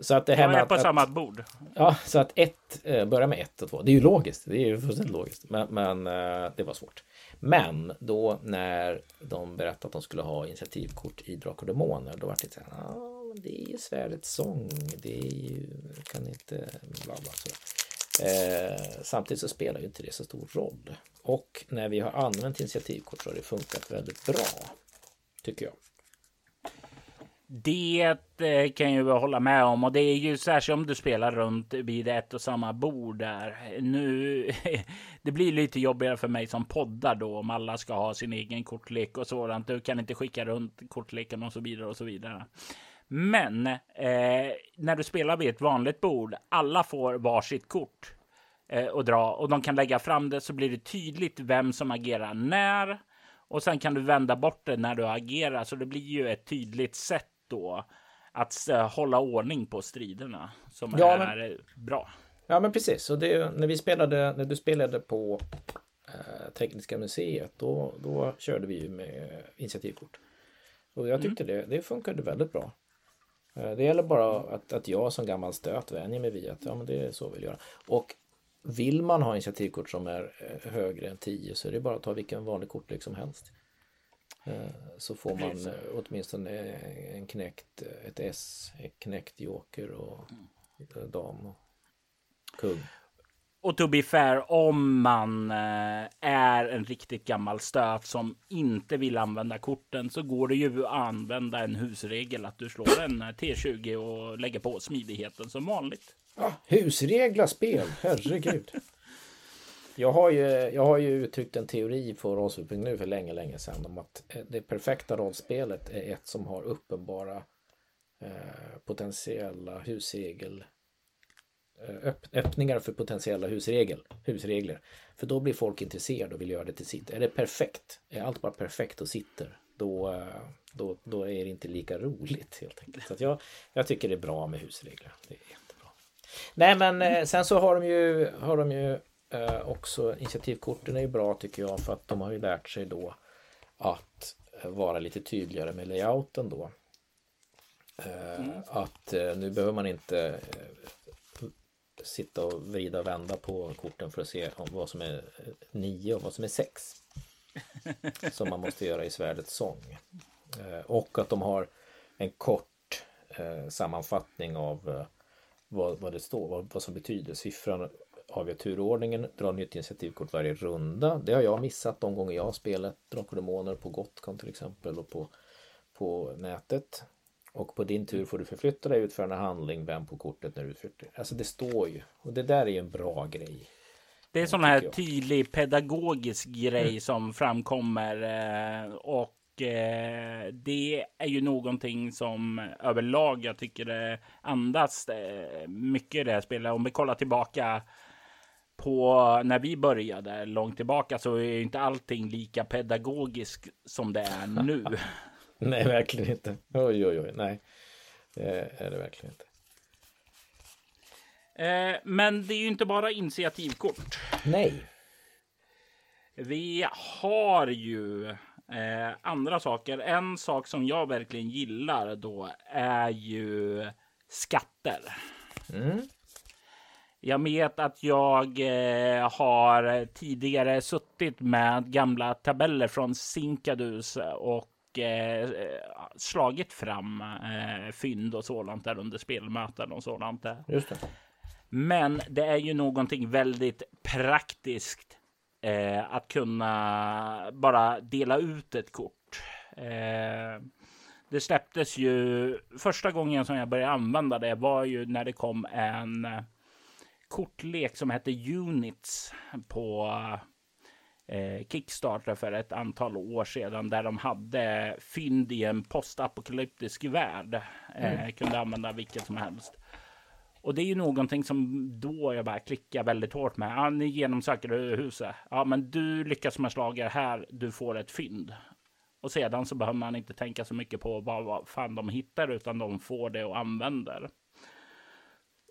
Så att det här är på att, samma bord. Ja, så att ett, eh, börja med ett och två. Det är ju logiskt. Det är ju fullständigt logiskt. Men, men eh, det var svårt. Men då när de berättade att de skulle ha initiativkort i Drakar och Demoner, då var det så här, ah, det är ju svärdets sång, det är ju, kan inte, bla bla. Så. Eh, samtidigt så spelar ju inte det så stor roll. Och när vi har använt initiativkort så har det funkat väldigt bra, tycker jag. Det eh, kan jag hålla med om och det är ju särskilt om du spelar runt vid ett och samma bord där. Nu, det blir lite jobbigare för mig som poddar då om alla ska ha sin egen kortlek och sådant. Du kan inte skicka runt kortleken och så vidare och så vidare. Men eh, när du spelar vid ett vanligt bord, alla får varsitt kort eh, och dra och de kan lägga fram det så blir det tydligt vem som agerar när. Och sen kan du vända bort det när du agerar så det blir ju ett tydligt sätt då att uh, hålla ordning på striderna som ja, är men, bra. Ja, men precis. Och det, när vi spelade, när du spelade på eh, Tekniska museet, då, då körde vi med initiativkort. Och jag tyckte mm. det, det funkade väldigt bra. Eh, det gäller bara att, att jag som gammal stöt vänjer mig vid att ja, men det är så vi vill göra. Och vill man ha initiativkort som är eh, högre än 10 så är det bara att ta vilken vanlig kortlek som helst. Eh, så får man eh, åtminstone en knäckt, ett S, ett knäckt joker och dam och kung. Och to be fair, om man är en riktigt gammal stöt som inte vill använda korten så går det ju att använda en husregel att du slår en T20 och lägger på smidigheten som vanligt. Ah, husregla spel, herregud. Jag har, ju, jag har ju uttryckt en teori på rollspel.nu för länge, länge sedan om att eh, det perfekta rollspelet är ett som har uppenbara eh, potentiella husregel eh, öppningar för potentiella husregel, husregler. För då blir folk intresserade och vill göra det till sitt. Är det perfekt, är allt bara perfekt och sitter, då, eh, då, då är det inte lika roligt helt enkelt. Så jag, jag tycker det är bra med husregler. Det är jättebra. Nej men sen så har de ju, har de ju eh, också initiativkorten är ju bra tycker jag för att de har ju lärt sig då att eh, vara lite tydligare med layouten då. Eh, mm. Att eh, nu behöver man inte eh, sitta och vrida och vända på korten för att se om vad som är 9 och vad som är 6. som man måste göra i svärdets sång. Eh, och att de har en kort sammanfattning av vad, vad det står, vad, vad som betyder siffran avgör turordningen, drar nytt initiativkort varje runda. Det har jag missat de gånger jag har spelat Drakar Demoner på Gotcon till exempel och på, på nätet. Och på din tur får du förflytta dig, utföra en handling, vänd på kortet när du utflyttar. Alltså det står ju. Och det där är ju en bra grej. Det är sån här tydlig pedagogisk grej mm. som framkommer eh, och eh, det är ju någonting som överlag jag tycker det andas eh, mycket i det här spelet. Om vi kollar tillbaka på när vi började långt tillbaka så är inte allting lika pedagogiskt som det är nu. nej, verkligen inte. Oj, oj, oj, nej. Det är det verkligen inte. Eh, men det är ju inte bara initiativkort. Nej. Vi har ju eh, andra saker. En sak som jag verkligen gillar då är ju skatter. Mm. Jag vet att jag eh, har tidigare suttit med gamla tabeller från Sinkadus och eh, slagit fram eh, fynd och sådant där under spelmöten och sådant. Där. Just det. Men det är ju någonting väldigt praktiskt eh, att kunna bara dela ut ett kort. Eh, det släpptes ju första gången som jag började använda det var ju när det kom en kortlek som hette Units på eh, Kickstarter för ett antal år sedan där de hade fynd i en postapokalyptisk värld. Eh, mm. Kunde använda vilket som helst. Och det är ju någonting som då jag bara klickar väldigt hårt med. Ja, ni genomsöker huset. Ja, men du lyckas med slager här. Du får ett fynd. Och sedan så behöver man inte tänka så mycket på vad, vad fan de hittar, utan de får det och använder.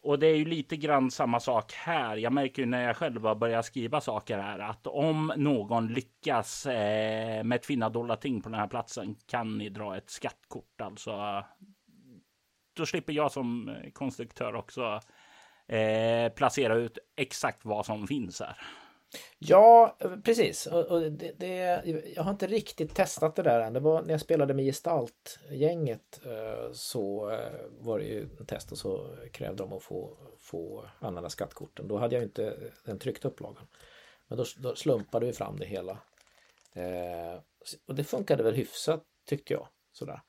Och det är ju lite grann samma sak här. Jag märker ju när jag själv har börjat skriva saker här att om någon lyckas eh, med ett finna dollar ting på den här platsen kan ni dra ett skattkort. Alltså då slipper jag som eh, konstruktör också eh, placera ut exakt vad som finns här. Ja, precis. Och, och det, det, jag har inte riktigt testat det där än. Det var när jag spelade med Gestalt-gänget eh, så eh, var det ju en test och så krävde de att få, få använda skattkorten. Då hade jag inte den tryckta upplagan. Men då, då slumpade vi fram det hela. Eh, och det funkade väl hyfsat tyckte jag. Sådär.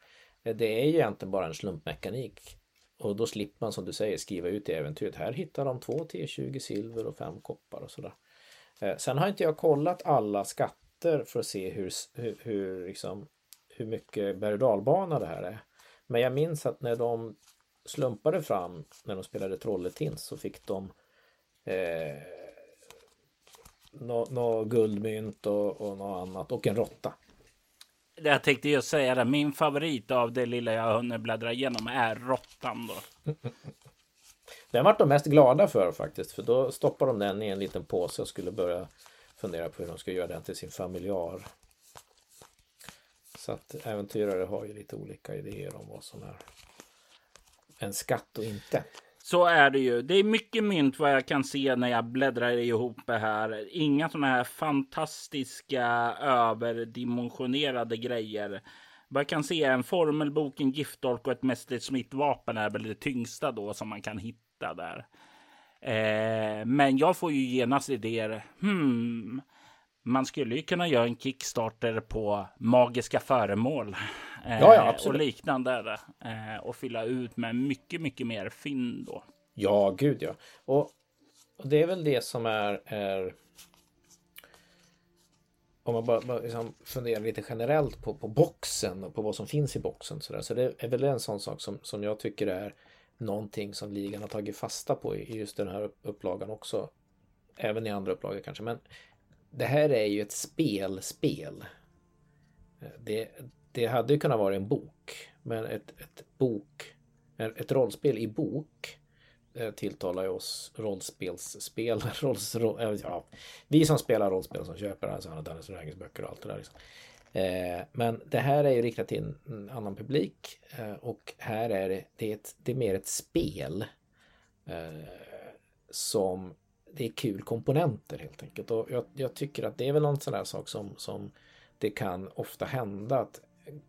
Det är ju egentligen bara en slumpmekanik. Och då slipper man som du säger skriva ut i äventyret. Här hittar de två T20 silver och fem koppar och sådär. Eh, sen har inte jag kollat alla skatter för att se hur, hur, hur, liksom, hur mycket berg det här är. Men jag minns att när de slumpade fram när de spelade Trolletins så fick de eh, något no guldmynt och, och något annat och en råtta. Jag tänkte just säga det. Min favorit av det lilla jag hunnit bläddra igenom är råttan då. Den vart de mest glada för faktiskt. För då stoppade de den i en liten påse och skulle börja fundera på hur de ska göra den till sin familjar. Så att äventyrare har ju lite olika idéer om vad som är en skatt och inte. Så är det ju. Det är mycket mynt vad jag kan se när jag bläddrar ihop det här. Inga sådana här fantastiska överdimensionerade grejer. Vad jag kan se är en formelbok, en giftdolk och ett mästerligt smittvapen är väl det tyngsta då som man kan hitta där. Eh, men jag får ju genast idéer. Hmm, man skulle ju kunna göra en Kickstarter på magiska föremål. Eh, ja, ja. Och liknande. Eh, och fylla ut med mycket, mycket mer fynd då. Ja, gud ja. Och, och det är väl det som är, är om man bara, bara liksom funderar lite generellt på, på boxen och på vad som finns i boxen. Så, där. så det är väl en sån sak som, som jag tycker är någonting som ligan har tagit fasta på i just den här upplagan också. Även i andra upplagor kanske. Men det här är ju ett spelspel. Eh, det, det hade ju kunnat vara en bok. Men ett, ett bok, ett rollspel i bok eh, tilltalar ju oss rollspelsspelare. Rolls, roll, eh, ja, vi som spelar rollspel som köper alltså Dungeons Dragons böcker och allt det där. Liksom. Eh, men det här är ju riktat till en annan publik eh, och här är det, det är, ett, det är mer ett spel eh, som det är kul komponenter helt enkelt. Och jag, jag, tycker att det är väl någon sån där sak som, som det kan ofta hända att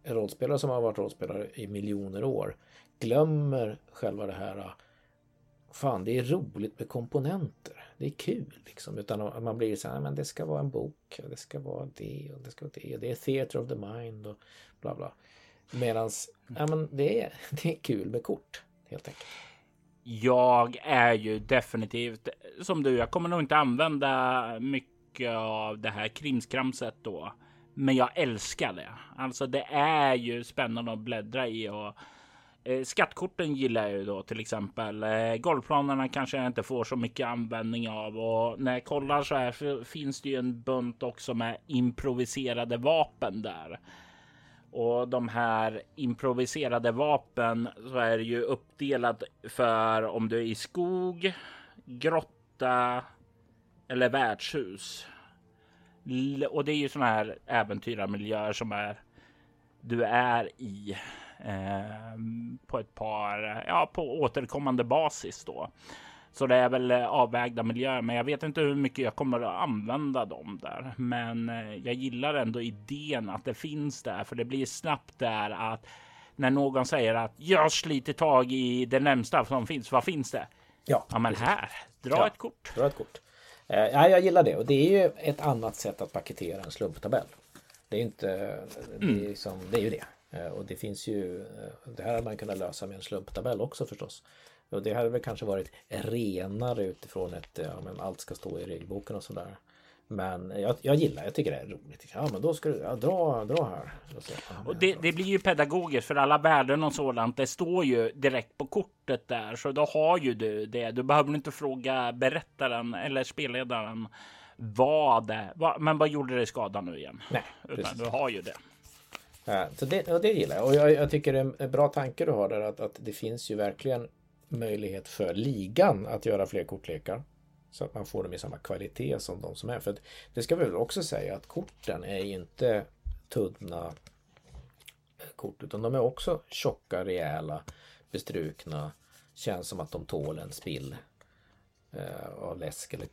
rollspelare som har varit rollspelare i miljoner år glömmer själva det här fan det är roligt med komponenter. Det är kul liksom. Utan man blir så här, men det ska vara en bok, det ska vara det och det ska vara det. Det är theater of the mind och bla bla. Medans, ja men det är, det är kul med kort helt enkelt. Jag är ju definitivt som du. Jag kommer nog inte använda mycket av det här krimskramset då. Men jag älskar det. Alltså det är ju spännande att bläddra i och Eh, skattkorten gillar jag ju då till exempel. Eh, golvplanerna kanske jag inte får så mycket användning av och när jag kollar så här så finns det ju en bunt också med improviserade vapen där. Och de här improviserade vapen så är det ju uppdelat för om du är i skog, grotta eller värdshus. Och det är ju sådana här äventyrarmiljöer som är du är i på ett par, ja, på återkommande basis då. Så det är väl eh, avvägda miljöer, men jag vet inte hur mycket jag kommer att använda dem där. Men eh, jag gillar ändå idén att det finns där, för det blir snabbt där att när någon säger att jag sliter tag i det närmsta som finns. Vad finns det? Ja, ja men här, dra ja, ett kort. Dra ett kort. Eh, ja, jag gillar det och det är ju ett annat sätt att paketera en slumptabell. Det är inte, det är, mm. liksom, det är ju det. Och det finns ju, det här hade man kunnat lösa med en slumptabell också förstås. Och det hade väl kanske varit renare utifrån ett, ja men allt ska stå i regelboken och sådär. Men jag, jag gillar, jag tycker det är roligt. Ja men då ska du, ja, dra, dra här. Så, och det, det, blir ju pedagogiskt för alla värden och sådant. Det står ju direkt på kortet där. Så då har ju du det. Du behöver inte fråga berättaren eller spelledaren vad det vad, Men vad gjorde det skada nu igen? Nej, Utan du har ju det. Eh, så det, och det gillar jag. Och jag, jag tycker det är en bra tanke du har där att, att det finns ju verkligen möjlighet för ligan att göra fler kortlekar. Så att man får dem i samma kvalitet som de som är. För det ska vi väl också säga att korten är inte tunna kort utan de är också tjocka, rejäla, bestrukna. Känns som att de tål en spill Eh, av läsk eller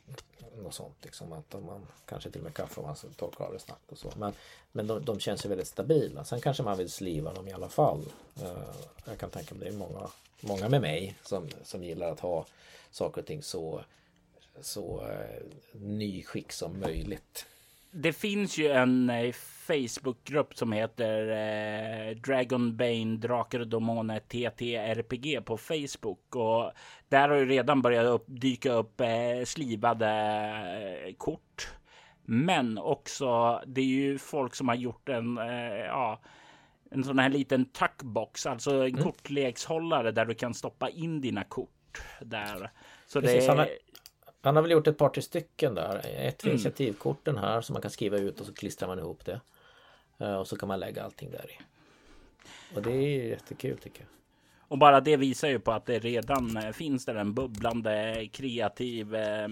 något sånt. Liksom. Att man, kanske till och med kaffe om man torkar av det snabbt och så. Men, men de, de känns ju väldigt stabila. Sen kanske man vill sliva dem i alla fall. Eh, jag kan tänka mig det är många många med mig som, som gillar att ha saker och ting så, så eh, nyskick som möjligt. Det finns ju en eh, Facebookgrupp som heter eh, Dragon Bane Drakar och Demoner TTRPG på Facebook och där har ju redan börjat upp, dyka upp eh, slivade eh, kort. Men också, det är ju folk som har gjort en, eh, ja, en sån här liten tuckbox, alltså en mm. kortlekshållare där du kan stoppa in dina kort där. Så Precis, det han, har, han har väl gjort ett par till stycken där. Ett för mm. initiativkorten här som man kan skriva ut och så klistrar man ihop det. Eh, och så kan man lägga allting där i. Och det är jättekul tycker jag. Och bara det visar ju på att det redan eh, finns där en bubblande kreativ eh,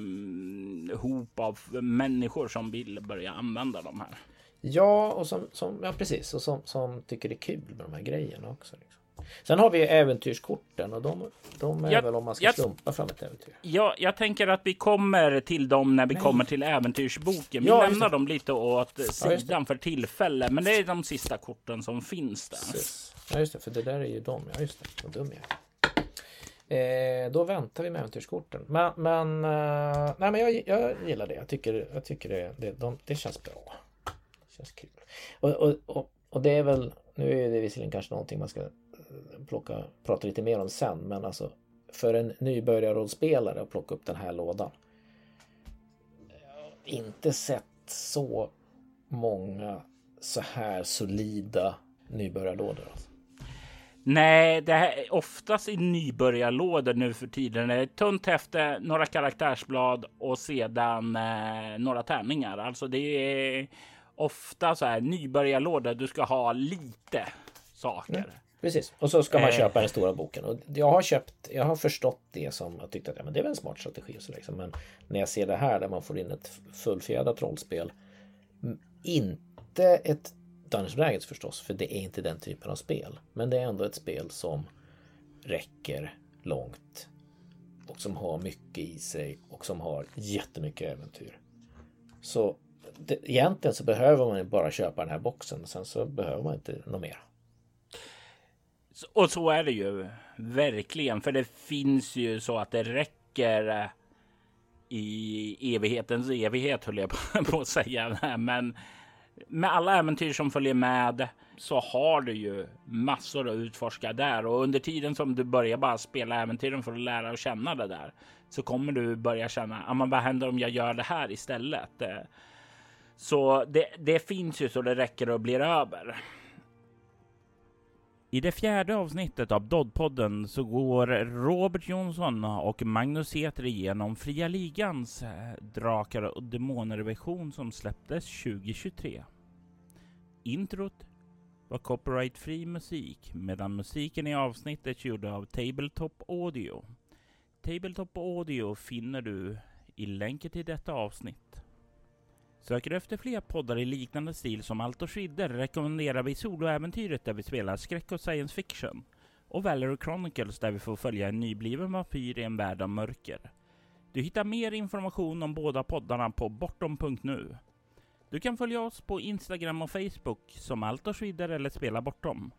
hop av människor som vill börja använda de här. Ja, och som, som, ja precis, och som, som tycker det är kul med de här grejerna också. Liksom. Sen har vi äventyrskorten och de, de är jag, väl om man ska jag, slumpa fram ett äventyr. Ja, jag tänker att vi kommer till dem när vi Nej. kommer till äventyrsboken. Vi ja, lämnar dem lite åt sidan ja, för tillfälle, men det är de sista korten som finns där. Precis. Ja, just det, för det där är ju de. Ja, just det. Vad dum jag är. Eh, då väntar vi med äventyrskorten. Men, men, eh, nej, men jag, jag gillar det. Jag tycker, jag tycker det, det, de, det känns bra. Känns kul. Och, och, och, och, det är väl, nu är det visserligen kanske någonting man ska plocka, prata lite mer om sen, men alltså för en nybörjarrollspelare att plocka upp den här lådan. Inte sett så många så här solida nybörjarlådor. Alltså. Nej, det här är oftast i nybörjarlådor nu för tiden. Det är ett tunt häfte, några karaktärsblad och sedan eh, några tärningar. Alltså det är ofta så här nybörjarlåda. Du ska ha lite saker. Mm. Precis, och så ska man eh. köpa den stora boken. Och jag har köpt, jag har förstått det som jag tyckte att ja, men det är väl en smart strategi. Så liksom. Men när jag ser det här där man får in ett fullfjädrat rollspel. Inte ett Dungeons Dragons förstås, för det är inte den typen av spel. Men det är ändå ett spel som räcker långt och som har mycket i sig och som har jättemycket äventyr. Så det, egentligen så behöver man bara köpa den här boxen. Sen så behöver man inte något mer. Och så är det ju verkligen, för det finns ju så att det räcker eh, i evighetens evighet höll jag på att säga. Men med alla äventyr som följer med så har du ju massor att utforska där och under tiden som du börjar bara spela äventyren för att lära och känna det där så kommer du börja känna, ja, men vad händer om jag gör det här istället? Eh, så det, det finns ju så det räcker och blir över. I det fjärde avsnittet av Doddpodden så går Robert Jonsson och Magnus Eter igenom Fria Ligans eh, Drakar och Demoner-version som släpptes 2023. Introt var copyright-fri musik medan musiken i avsnittet gjordes av Tabletop Audio. Tabletop Audio finner du i länken till detta avsnitt. Söker du efter fler poddar i liknande stil som Allt och Skidder rekommenderar vi Soloäventyret där vi spelar skräck och science fiction och Valor Chronicles där vi får följa en nybliven vampyr i en värld av mörker. Du hittar mer information om båda poddarna på bortom.nu. Du kan följa oss på Instagram och Facebook som Allt och Skidder eller Spela Bortom.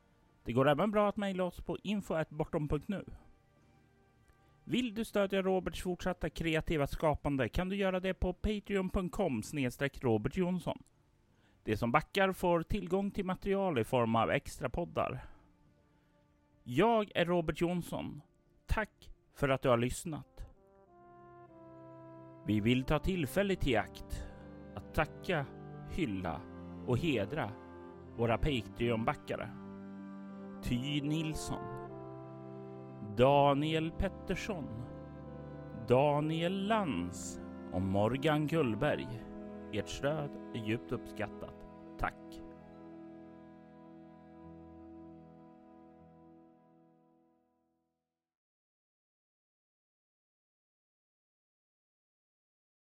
Det går även bra att mejla oss på info.bortom.nu. Vill du stödja Roberts fortsatta kreativa skapande kan du göra det på patreon.com Robert Jonsson. De som backar får tillgång till material i form av extra poddar. Jag är Robert Jonsson. Tack för att du har lyssnat. Vi vill ta tillfället i akt att tacka, hylla och hedra våra Patreon-backare. Ty Nilsson Daniel Pettersson, Daniel Lans och Morgan Gullberg. Ert stöd är djupt uppskattat. Tack!